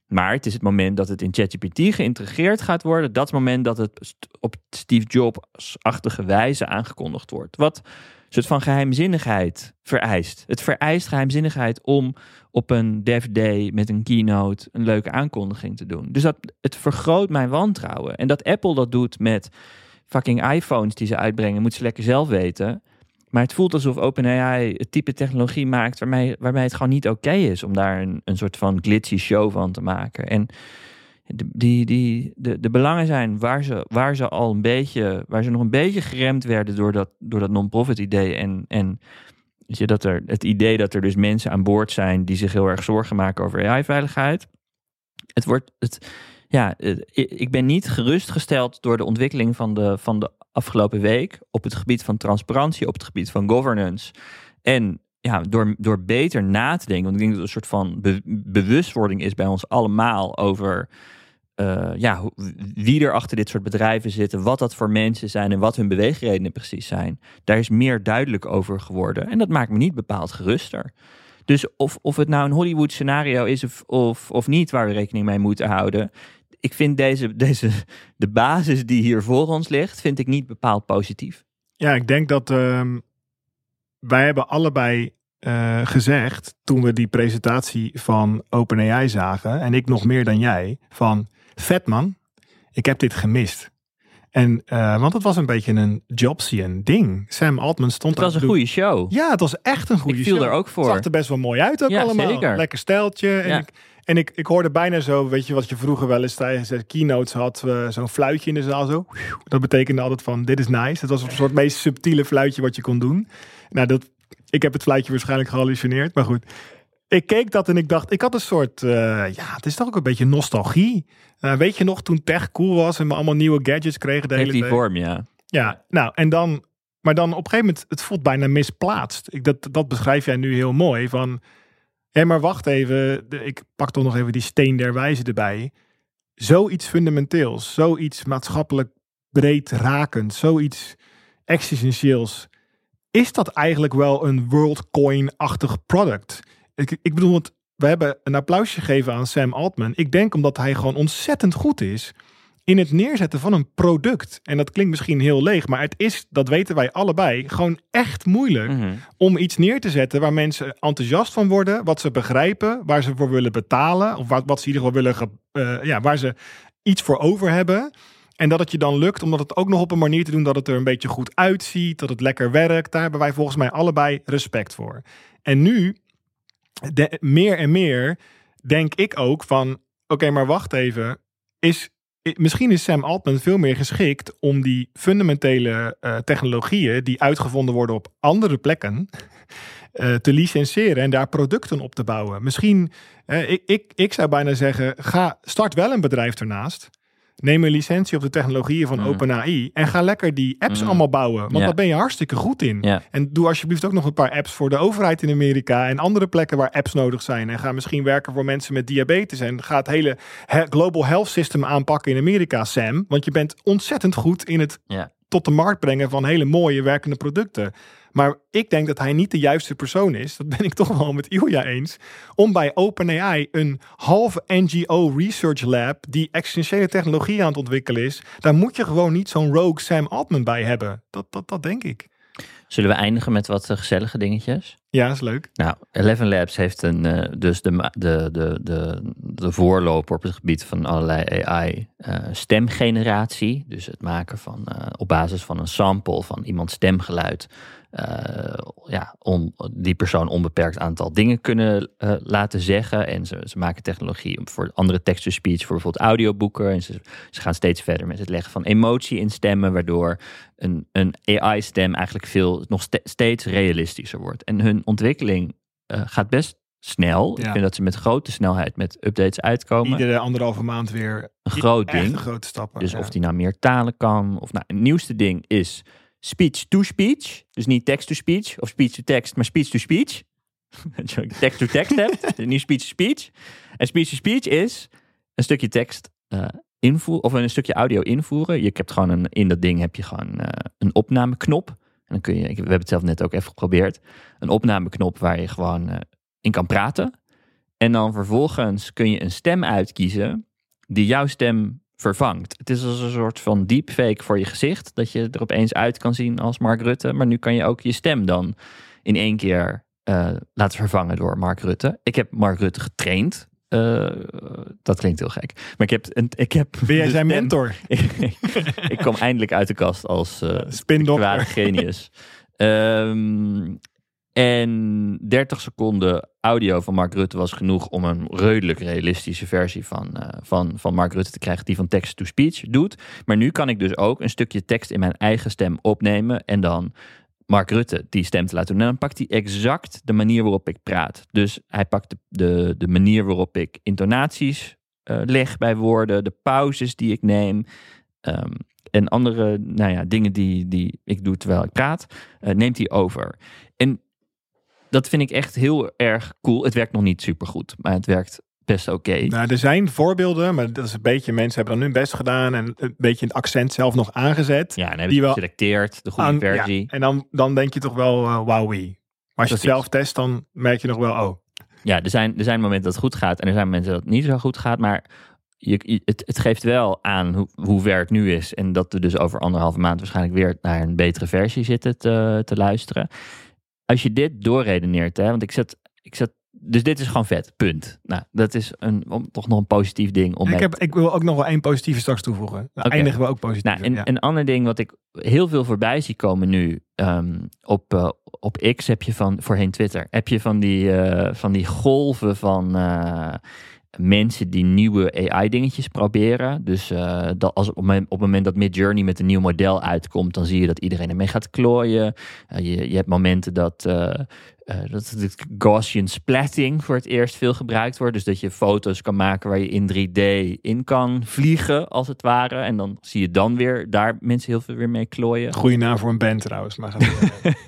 Maar het is het moment dat het in ChatGPT geïntegreerd gaat worden. Dat moment dat het op Steve Jobs-achtige wijze aangekondigd wordt. Wat een soort van geheimzinnigheid vereist. Het vereist geheimzinnigheid om op een dev day met een keynote een leuke aankondiging te doen. Dus dat, het vergroot mijn wantrouwen. En dat Apple dat doet met fucking iPhones die ze uitbrengen, moet ze lekker zelf weten. Maar het voelt alsof OpenAI het type technologie maakt waarmee, waarmee het gewoon niet oké is om daar een, een soort van glitchy show van te maken. En de, die, die, de, de belangen zijn waar ze, waar ze al een beetje, waar ze nog een beetje geremd werden door dat, door dat non-profit idee. En, en weet je, dat er, het idee dat er dus mensen aan boord zijn die zich heel erg zorgen maken over AI-veiligheid. Het wordt, het, ja, ik ben niet gerustgesteld door de ontwikkeling van de, van de afgelopen week op het gebied van transparantie, op het gebied van governance. En ja, door, door beter na te denken, want ik denk dat er een soort van be- bewustwording is bij ons allemaal over uh, ja, wie er achter dit soort bedrijven zitten, wat dat voor mensen zijn en wat hun beweegredenen precies zijn. Daar is meer duidelijk over geworden. En dat maakt me niet bepaald geruster. Dus of, of het nou een Hollywood scenario is of, of, of niet waar we rekening mee moeten houden. Ik vind deze, deze, de basis die hier voor ons ligt, vind ik niet bepaald positief. Ja, ik denk dat uh, wij hebben allebei uh, gezegd toen we die presentatie van OpenAI zagen, en ik nog meer dan jij, van vet man, ik heb dit gemist. En, uh, want het was een beetje een Jobsian ding. Sam Altman stond Het was een goede show. Ja, het was echt een goede show. Ik viel er ook voor. Het zag er best wel mooi uit ook ja, allemaal. Zeker. Lekker steltje. En, Ja. ik, en ik, ik hoorde bijna zo, weet je wat je vroeger wel eens tijdens de keynotes had, uh, zo'n fluitje in de zaal zo. Dat betekende altijd van, dit is nice. Dat was een soort meest subtiele fluitje wat je kon doen. Nou, dat, ik heb het fluitje waarschijnlijk gehallucineerd, maar goed. Ik keek dat en ik dacht, ik had een soort, uh, ja, het is toch ook een beetje nostalgie. Uh, weet je nog, toen tech cool was en we allemaal nieuwe gadgets kregen de hele die vorm, ja. Ja, nou, en dan, maar dan op een gegeven moment, het voelt bijna misplaatst. Ik, dat, dat beschrijf jij nu heel mooi. Van, hé, maar wacht even, ik pak toch nog even die steen der wijze erbij. Zoiets fundamenteels, zoiets maatschappelijk breed rakend, zoiets existentieels. Is dat eigenlijk wel een WorldCoin-achtig product? Ik, ik bedoel, want we hebben een applausje gegeven aan Sam Altman. Ik denk omdat hij gewoon ontzettend goed is in het neerzetten van een product. En dat klinkt misschien heel leeg, maar het is, dat weten wij allebei, gewoon echt moeilijk Mhm. om iets neer te zetten waar mensen enthousiast van worden, wat ze begrijpen, waar ze voor willen betalen, of wat, wat ze in ieder geval willen, eh, ja, waar ze iets voor over hebben. En dat het je dan lukt om dat het ook nog op een manier te doen dat het er een beetje goed uitziet, dat het lekker werkt. Daar hebben wij volgens mij allebei respect voor. En nu, de, meer en meer, denk ik ook van, oké, maar wacht even, is, misschien is Sam Altman veel meer geschikt om die fundamentele eh, technologieën die uitgevonden worden op andere plekken eh, te licenseren en daar producten op te bouwen. Misschien, eh, ik, ik, ik zou bijna zeggen, ga, start wel een bedrijf ernaast. Neem een licentie op de technologieën van Mhm. OpenAI en ga lekker die apps Mhm. allemaal bouwen. Want Ja. daar ben je hartstikke goed in. En doe alsjeblieft ook nog een paar apps voor de overheid in Amerika en andere plekken waar apps nodig zijn. En ga misschien werken voor mensen met diabetes en ga het hele he- Global Health System aanpakken in Amerika, Sam. Want je bent ontzettend goed in het tot de markt brengen van hele mooie werkende producten. Maar ik denk dat hij niet de juiste persoon is. Dat ben ik toch wel met Ilja eens. Om bij OpenAI een halve NGO research lab die existentiële technologie aan het ontwikkelen is. Daar moet je gewoon niet zo'n rogue Sam Altman bij hebben. Dat, dat, dat denk ik. Zullen we eindigen met wat eh, gezellige dingetjes? Ja, is leuk. Nou, Eleven Labs heeft een, eh, dus de, de, de, de, de voorloper op het gebied van allerlei AI eh, stemgeneratie. Dus het maken van op basis van een sample van iemands stemgeluid. Eh, ja, om die persoon onbeperkt aantal dingen kunnen eh, laten zeggen. En ze, ze maken technologie voor andere text-to-speech, voor bijvoorbeeld audioboeken. En ze, ze gaan steeds verder met het leggen van emotie in stemmen, waardoor een, een AI-stem eigenlijk veel nog ste- steeds realistischer wordt. En hun ontwikkeling eh, gaat best snel. Ik Ja. vind dat ze met grote snelheid met updates uitkomen. Iedere anderhalve maand weer een groot ding. grote stappen. Dus ja. of die nou meer talen kan. Of nou, het nieuwste ding is speech-to-speech. Dus niet text-to-speech of speech-to-text, maar speech-to-speech. Dat je ook text-to-text hebt. Niet speech-to-speech. En speech-to-speech is een stukje tekst eh invoeren, of een stukje audio invoeren. Je hebt gewoon een, in dat ding heb je gewoon eh, een opnameknop. En dan kun je, we hebben het zelf net ook even geprobeerd. Een opnameknop waar je gewoon eh, in kan praten. En dan vervolgens kun je een stem uitkiezen die jouw stem vervangt. Het is als een soort van deepfake voor je gezicht. Dat je er opeens uit kan zien als Mark Rutte. Maar nu kan je ook je stem dan in één keer eh, laten vervangen door Mark Rutte. Ik heb Mark Rutte getraind. Eh, dat klinkt heel gek. Maar ik heb... Een, ik heb Ben jij zijn stem- mentor? ik kwam eindelijk uit de kast als Spindokter. kwade genius. Ehm, en 30 seconden audio van Mark Rutte was genoeg om een redelijk realistische versie van, eh, van, van Mark Rutte te krijgen, die van text-to-speech doet. Maar nu kan ik dus ook een stukje tekst in mijn eigen stem opnemen en dan Mark Rutte die stem te laten doen. En dan pakt hij exact de manier waarop ik praat. Dus hij pakt de, de, de manier waarop ik intonaties eh, leg bij woorden, de pauzes die ik neem. ehm, en andere nou ja, dingen die, die ik doe terwijl ik praat, eh, neemt hij over. En dat vind ik echt heel erg cool. Het werkt nog niet super goed, maar het werkt best oké. Nou, er zijn voorbeelden, maar dat is een beetje, mensen hebben dan hun best gedaan en een beetje het accent zelf nog aangezet. Ja, en dan heb die wel- geselecteerd, de goede Aan- versie. ja, en dan, dan denk je toch wel, uh, wauwie. Maar als je het zelf test, dan merk je nog wel, oh. Ja, er zijn, er zijn momenten dat het goed gaat en er zijn momenten dat het niet zo goed gaat. Maar je, je- het, het geeft wel aan hoe, hoe ver het nu is. En dat we dus over anderhalve maand waarschijnlijk weer naar een betere versie zitten te, te luisteren. Als je dit doorredeneert, hè, want ik zet, ik zet. Dus dit is gewoon vet, punt. Nou, dat is een, om- toch nog een positief ding om ik, heb, ik wil ook nog wel één positieve straks toevoegen. Dan Oké. eindigen we ook positief. Nou, en, ja. een ander ding wat ik heel veel voorbij zie komen nu ehm, op, eh, op X heb je van, voorheen Twitter, heb je van die, eh, van die golven van eh, mensen die nieuwe AI-dingetjes proberen. Dus eh, dat als op, het moment- op het moment dat Midjourney met een nieuw model uitkomt, dan zie je dat iedereen ermee gaat klooien. Eh, je, je hebt momenten dat, eh, dat het Gaussian splatting voor het eerst veel gebruikt wordt. Dus dat je foto's kan maken waar je in 3D in kan vliegen, als het ware. En dan zie je dan weer daar mensen heel veel weer mee klooien. Goeie naam voor een band trouwens. Maar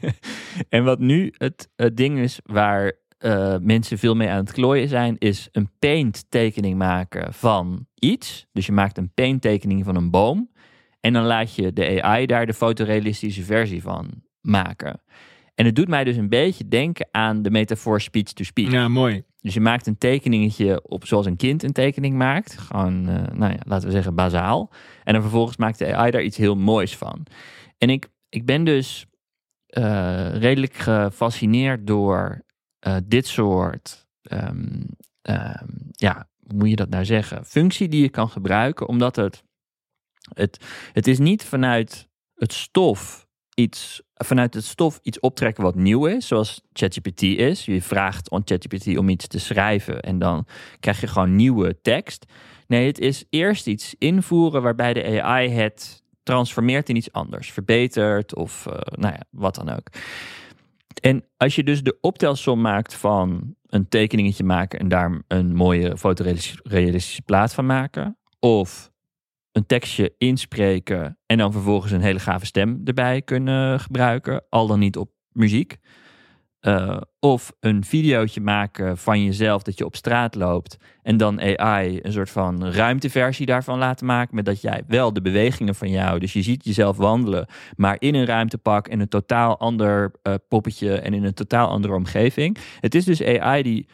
en wat nu het ding is waar eh, mensen veel mee aan het klooien zijn, is een paint tekening maken van iets. Dus je maakt een paint tekening van een boom. En dan laat je de AI daar de fotorealistische versie van maken. En het doet mij dus een beetje denken aan de metafoor speech-to-speech. ja, mooi. Dus je maakt een tekeningetje op zoals een kind een tekening maakt. Gewoon, eh, nou ja, laten we zeggen, bazaal. En dan vervolgens maakt de AI daar iets heel moois van. En ik, ik ben dus eh, redelijk gefascineerd door eh, dit soort, ehm, ehm, ja, moet je dat nou zeggen? Functie die je kan gebruiken, omdat het, het, het is niet vanuit het stof iets, vanuit het stof iets optrekken wat nieuw is, zoals ChatGPT is. Je vraagt aan ChatGPT om iets te schrijven en dan krijg je gewoon nieuwe tekst. Nee, het is eerst iets invoeren waarbij de AI het transformeert in iets anders, verbetert of eh, nou ja, wat dan ook. En als je dus de optelsom maakt van een tekeningetje maken en daar een mooie fotorealistische plaat van maken, of een tekstje inspreken en dan vervolgens een hele gave stem erbij kunnen gebruiken, al dan niet op muziek. Uh, of een videootje maken van jezelf dat je op straat loopt en dan AI een soort van ruimteversie daarvan laten maken met dat jij wel de bewegingen van jou, dus je ziet jezelf wandelen, maar in een ruimtepak en een totaal ander uh, poppetje en in een totaal andere omgeving. Het is dus AI die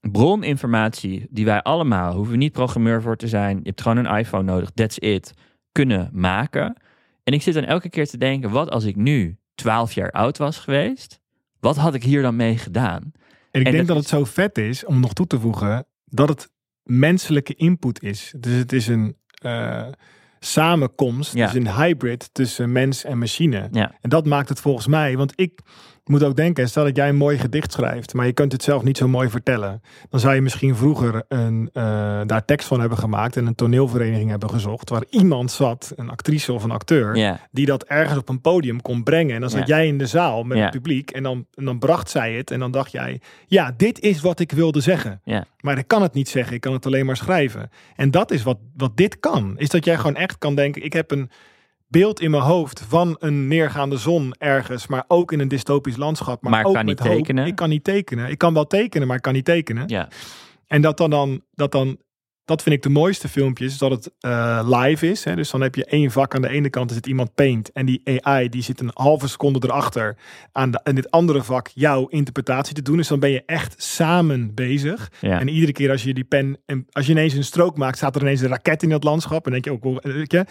broninformatie die wij allemaal, hoeven niet programmeur voor te zijn, je hebt gewoon een iPhone nodig, that's it, kunnen maken. En ik zit dan elke keer te denken, wat als ik nu 12 jaar oud was geweest? Wat had ik hier dan mee gedaan? En ik denk dat het zo vet is, om nog toe te voegen, dat het menselijke input is. Dus het is een uh, samenkomst, ja. dus een hybrid tussen mens en machine. Ja. En dat maakt het volgens mij, want ik moet ook denken, stel dat jij een mooi gedicht schrijft, maar je kunt het zelf niet zo mooi vertellen. Dan zou je misschien vroeger een, uh, daar tekst van hebben gemaakt en een toneelvereniging hebben gezocht, waar iemand zat, een actrice of een acteur, die dat ergens op een podium kon brengen. En dan zat jij in de zaal met het publiek en dan, en dan bracht zij het en dan dacht jij, ja, dit is wat ik wilde zeggen. Maar ik kan het niet zeggen, ik kan het alleen maar schrijven. En dat is wat, wat dit kan. Is dat jij gewoon echt kan denken, ik heb een beeld in mijn hoofd van een neergaande zon ergens, maar ook in een dystopisch landschap. Maar, Maar ook kan met niet hoop. tekenen. Ik kan niet tekenen. Ik kan wel tekenen, maar ik kan niet tekenen. Ja. En dat dan, dan, dat dan, dat vind ik de mooiste filmpjes, dat het eh, live is. Hè? Dus dan heb je één vak aan de ene kant, zit iemand paint. En die AI, die zit een halve seconde erachter aan de, in dit andere vak jouw interpretatie te doen. Dus dan ben je echt samen bezig. Ja. En iedere keer als je die pen, en als je ineens een strook maakt, staat er ineens een raket in dat landschap. En denk je ook, wel, weet je,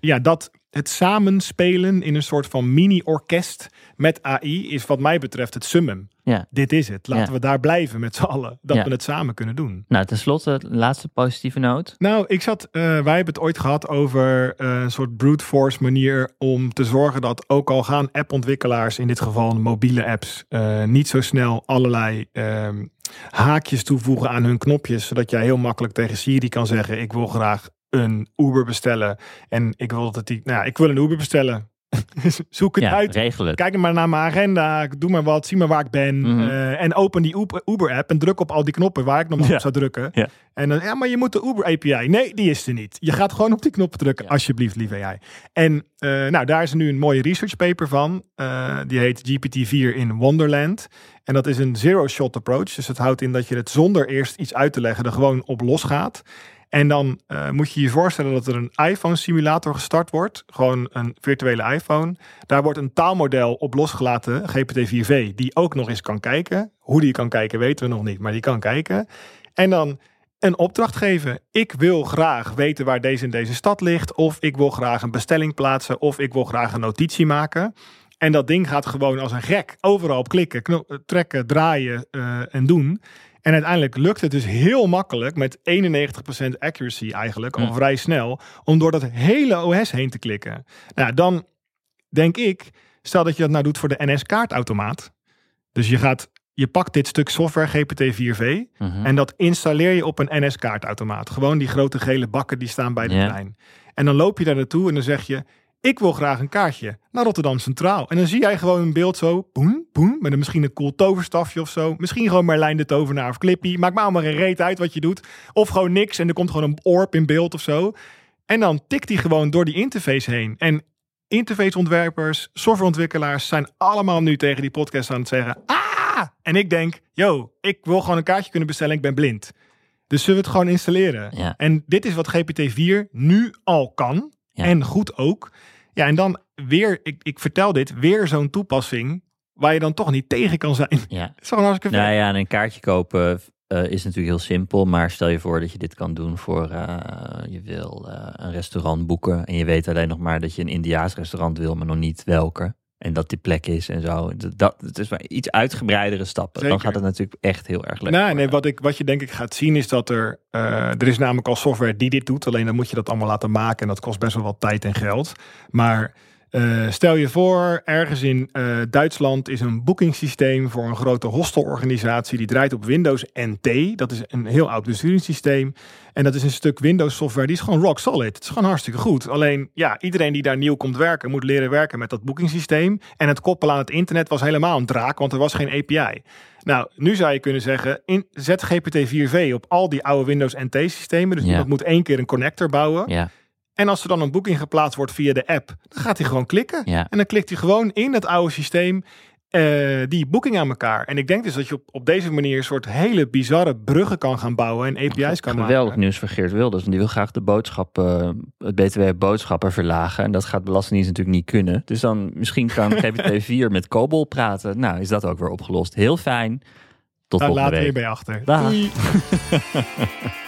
ja, dat het samenspelen in een soort van mini-orkest met AI is wat mij betreft het summum. Ja. Dit is het. Laten Ja. we daar blijven met z'n allen. Dat Ja. we het samen kunnen doen. Nou, tenslotte, laatste positieve noot. Nou, ik zat, eh, wij hebben het ooit gehad over eh, een soort brute force manier om te zorgen dat ook al gaan appontwikkelaars, in dit geval mobiele apps, eh, niet zo snel allerlei ehm, haakjes toevoegen aan hun knopjes, zodat jij heel makkelijk tegen Siri kan zeggen: ik wil graag een Uber bestellen en ik wil dat die, nou, ja, ik wil een Uber bestellen. Zoek het Ja, uit. regel het. Kijk maar naar mijn agenda, doe maar wat, zie maar waar ik ben. Mhm. eh, en open die Uber- Uber-app en druk op al die knoppen waar ik normaal Ja. op zou drukken. Ja. En dan, ja, maar je moet de Uber-API. Nee, die is er niet. Je gaat gewoon op die knoppen drukken, alsjeblieft, lieve AI. En eh, nou, daar is nu een mooie research paper van. Eh, die heet GPT-4 in Wonderland. En dat is een zero-shot approach. Dus het houdt in dat je het zonder eerst iets uit te leggen er gewoon op losgaat. En dan eh, moet je je voorstellen dat er een iPhone-simulator gestart wordt. Gewoon een virtuele iPhone. Daar wordt een taalmodel op losgelaten, GPT-4v, die ook nog eens kan kijken. Hoe die kan kijken weten we nog niet, maar die kan kijken. En dan een opdracht geven. Ik wil graag weten waar deze en deze stad ligt. Of ik wil graag een bestelling plaatsen. Of ik wil graag een notitie maken. En dat ding gaat gewoon als een gek overal op klikken, kno- trekken, draaien eh, en doen. En uiteindelijk lukt het dus heel makkelijk met 91% accuracy eigenlijk, al vrij snel, om door dat hele OS heen te klikken. Nou, dan denk ik, stel dat je dat nou doet voor de NS-kaartautomaat. Dus je gaat, je pakt dit stuk software GPT-4v Mhm. en dat installeer je op een NS-kaartautomaat. Gewoon die grote gele bakken die staan bij de trein. En dan loop je daar naartoe en dan zeg je... ik wil graag een kaartje naar Rotterdam Centraal. En dan zie jij gewoon een beeld zo, boem, boem... met een, misschien een cool toverstafje of zo. Misschien gewoon Merlijn de Tovenaar of Clippy. Maakt me allemaal geen reet uit wat je doet. Of gewoon niks en er komt gewoon een orb in beeld of zo. En dan tikt hij gewoon door die interface heen. En interfaceontwerpers, softwareontwikkelaars... zijn allemaal nu tegen die podcast aan het zeggen... ah! En ik denk, yo, ik wil gewoon een kaartje kunnen bestellen, ik ben blind. Dus zullen we het gewoon installeren? Ja. En dit is wat GPT-4 nu al kan. Ja. En goed ook. Ja, en dan weer, ik, ik vertel dit, weer zo'n toepassing waar je dan toch niet tegen kan zijn. Ja. Zo hartstikke Nou vet. ja, en een kaartje kopen eh, is natuurlijk heel simpel. Maar stel je voor dat je dit kan doen voor eh, je wil eh, een restaurant boeken. En je weet alleen nog maar dat je een Indiaas restaurant wil, maar nog niet welke. En dat die plek is en zo. Dat, het is maar iets uitgebreidere stappen. Dan gaat het natuurlijk echt heel erg leuk. Nee, nee wat, ik, wat je denk ik gaat zien is dat er... eh, er is namelijk al software die dit doet. Alleen dan moet je dat allemaal laten maken. En dat kost best wel wat tijd en geld. Maar Uh, stel je voor, ergens in uh, Duitsland is een boekingssysteem voor een grote hostelorganisatie. Die draait op Windows NT. Dat is een heel oud besturingssysteem. En dat is een stuk Windows software. Die is gewoon rock solid. Het is gewoon hartstikke goed. Alleen, ja, iedereen die daar nieuw komt werken, moet leren werken met dat boekingssysteem. En het koppelen aan het internet was helemaal een draak, want er was geen API. Nou, nu zou je kunnen zeggen, in, zet GPT-4v op al die oude Windows NT-systemen. Dus ja. iemand moet één keer een connector bouwen. Ja. En als er dan een boeking geplaatst wordt via de app, dan gaat hij gewoon klikken. Ja. En dan klikt hij gewoon in dat oude systeem uh, die boeking aan elkaar. En ik denk dus dat je op, op deze manier een soort hele bizarre bruggen kan gaan bouwen en API's kan maken. Geweldig nieuws voor Geert Wilders, want die wil graag de boodschap, uh, het BTW-boodschappen verlagen. En dat gaat Belastingdienst natuurlijk niet kunnen. Dus dan misschien kan GPT-4 met COBOL praten. Nou, is dat ook weer opgelost. Heel fijn. Tot Daar volgende laten week. we bij achter. Dag.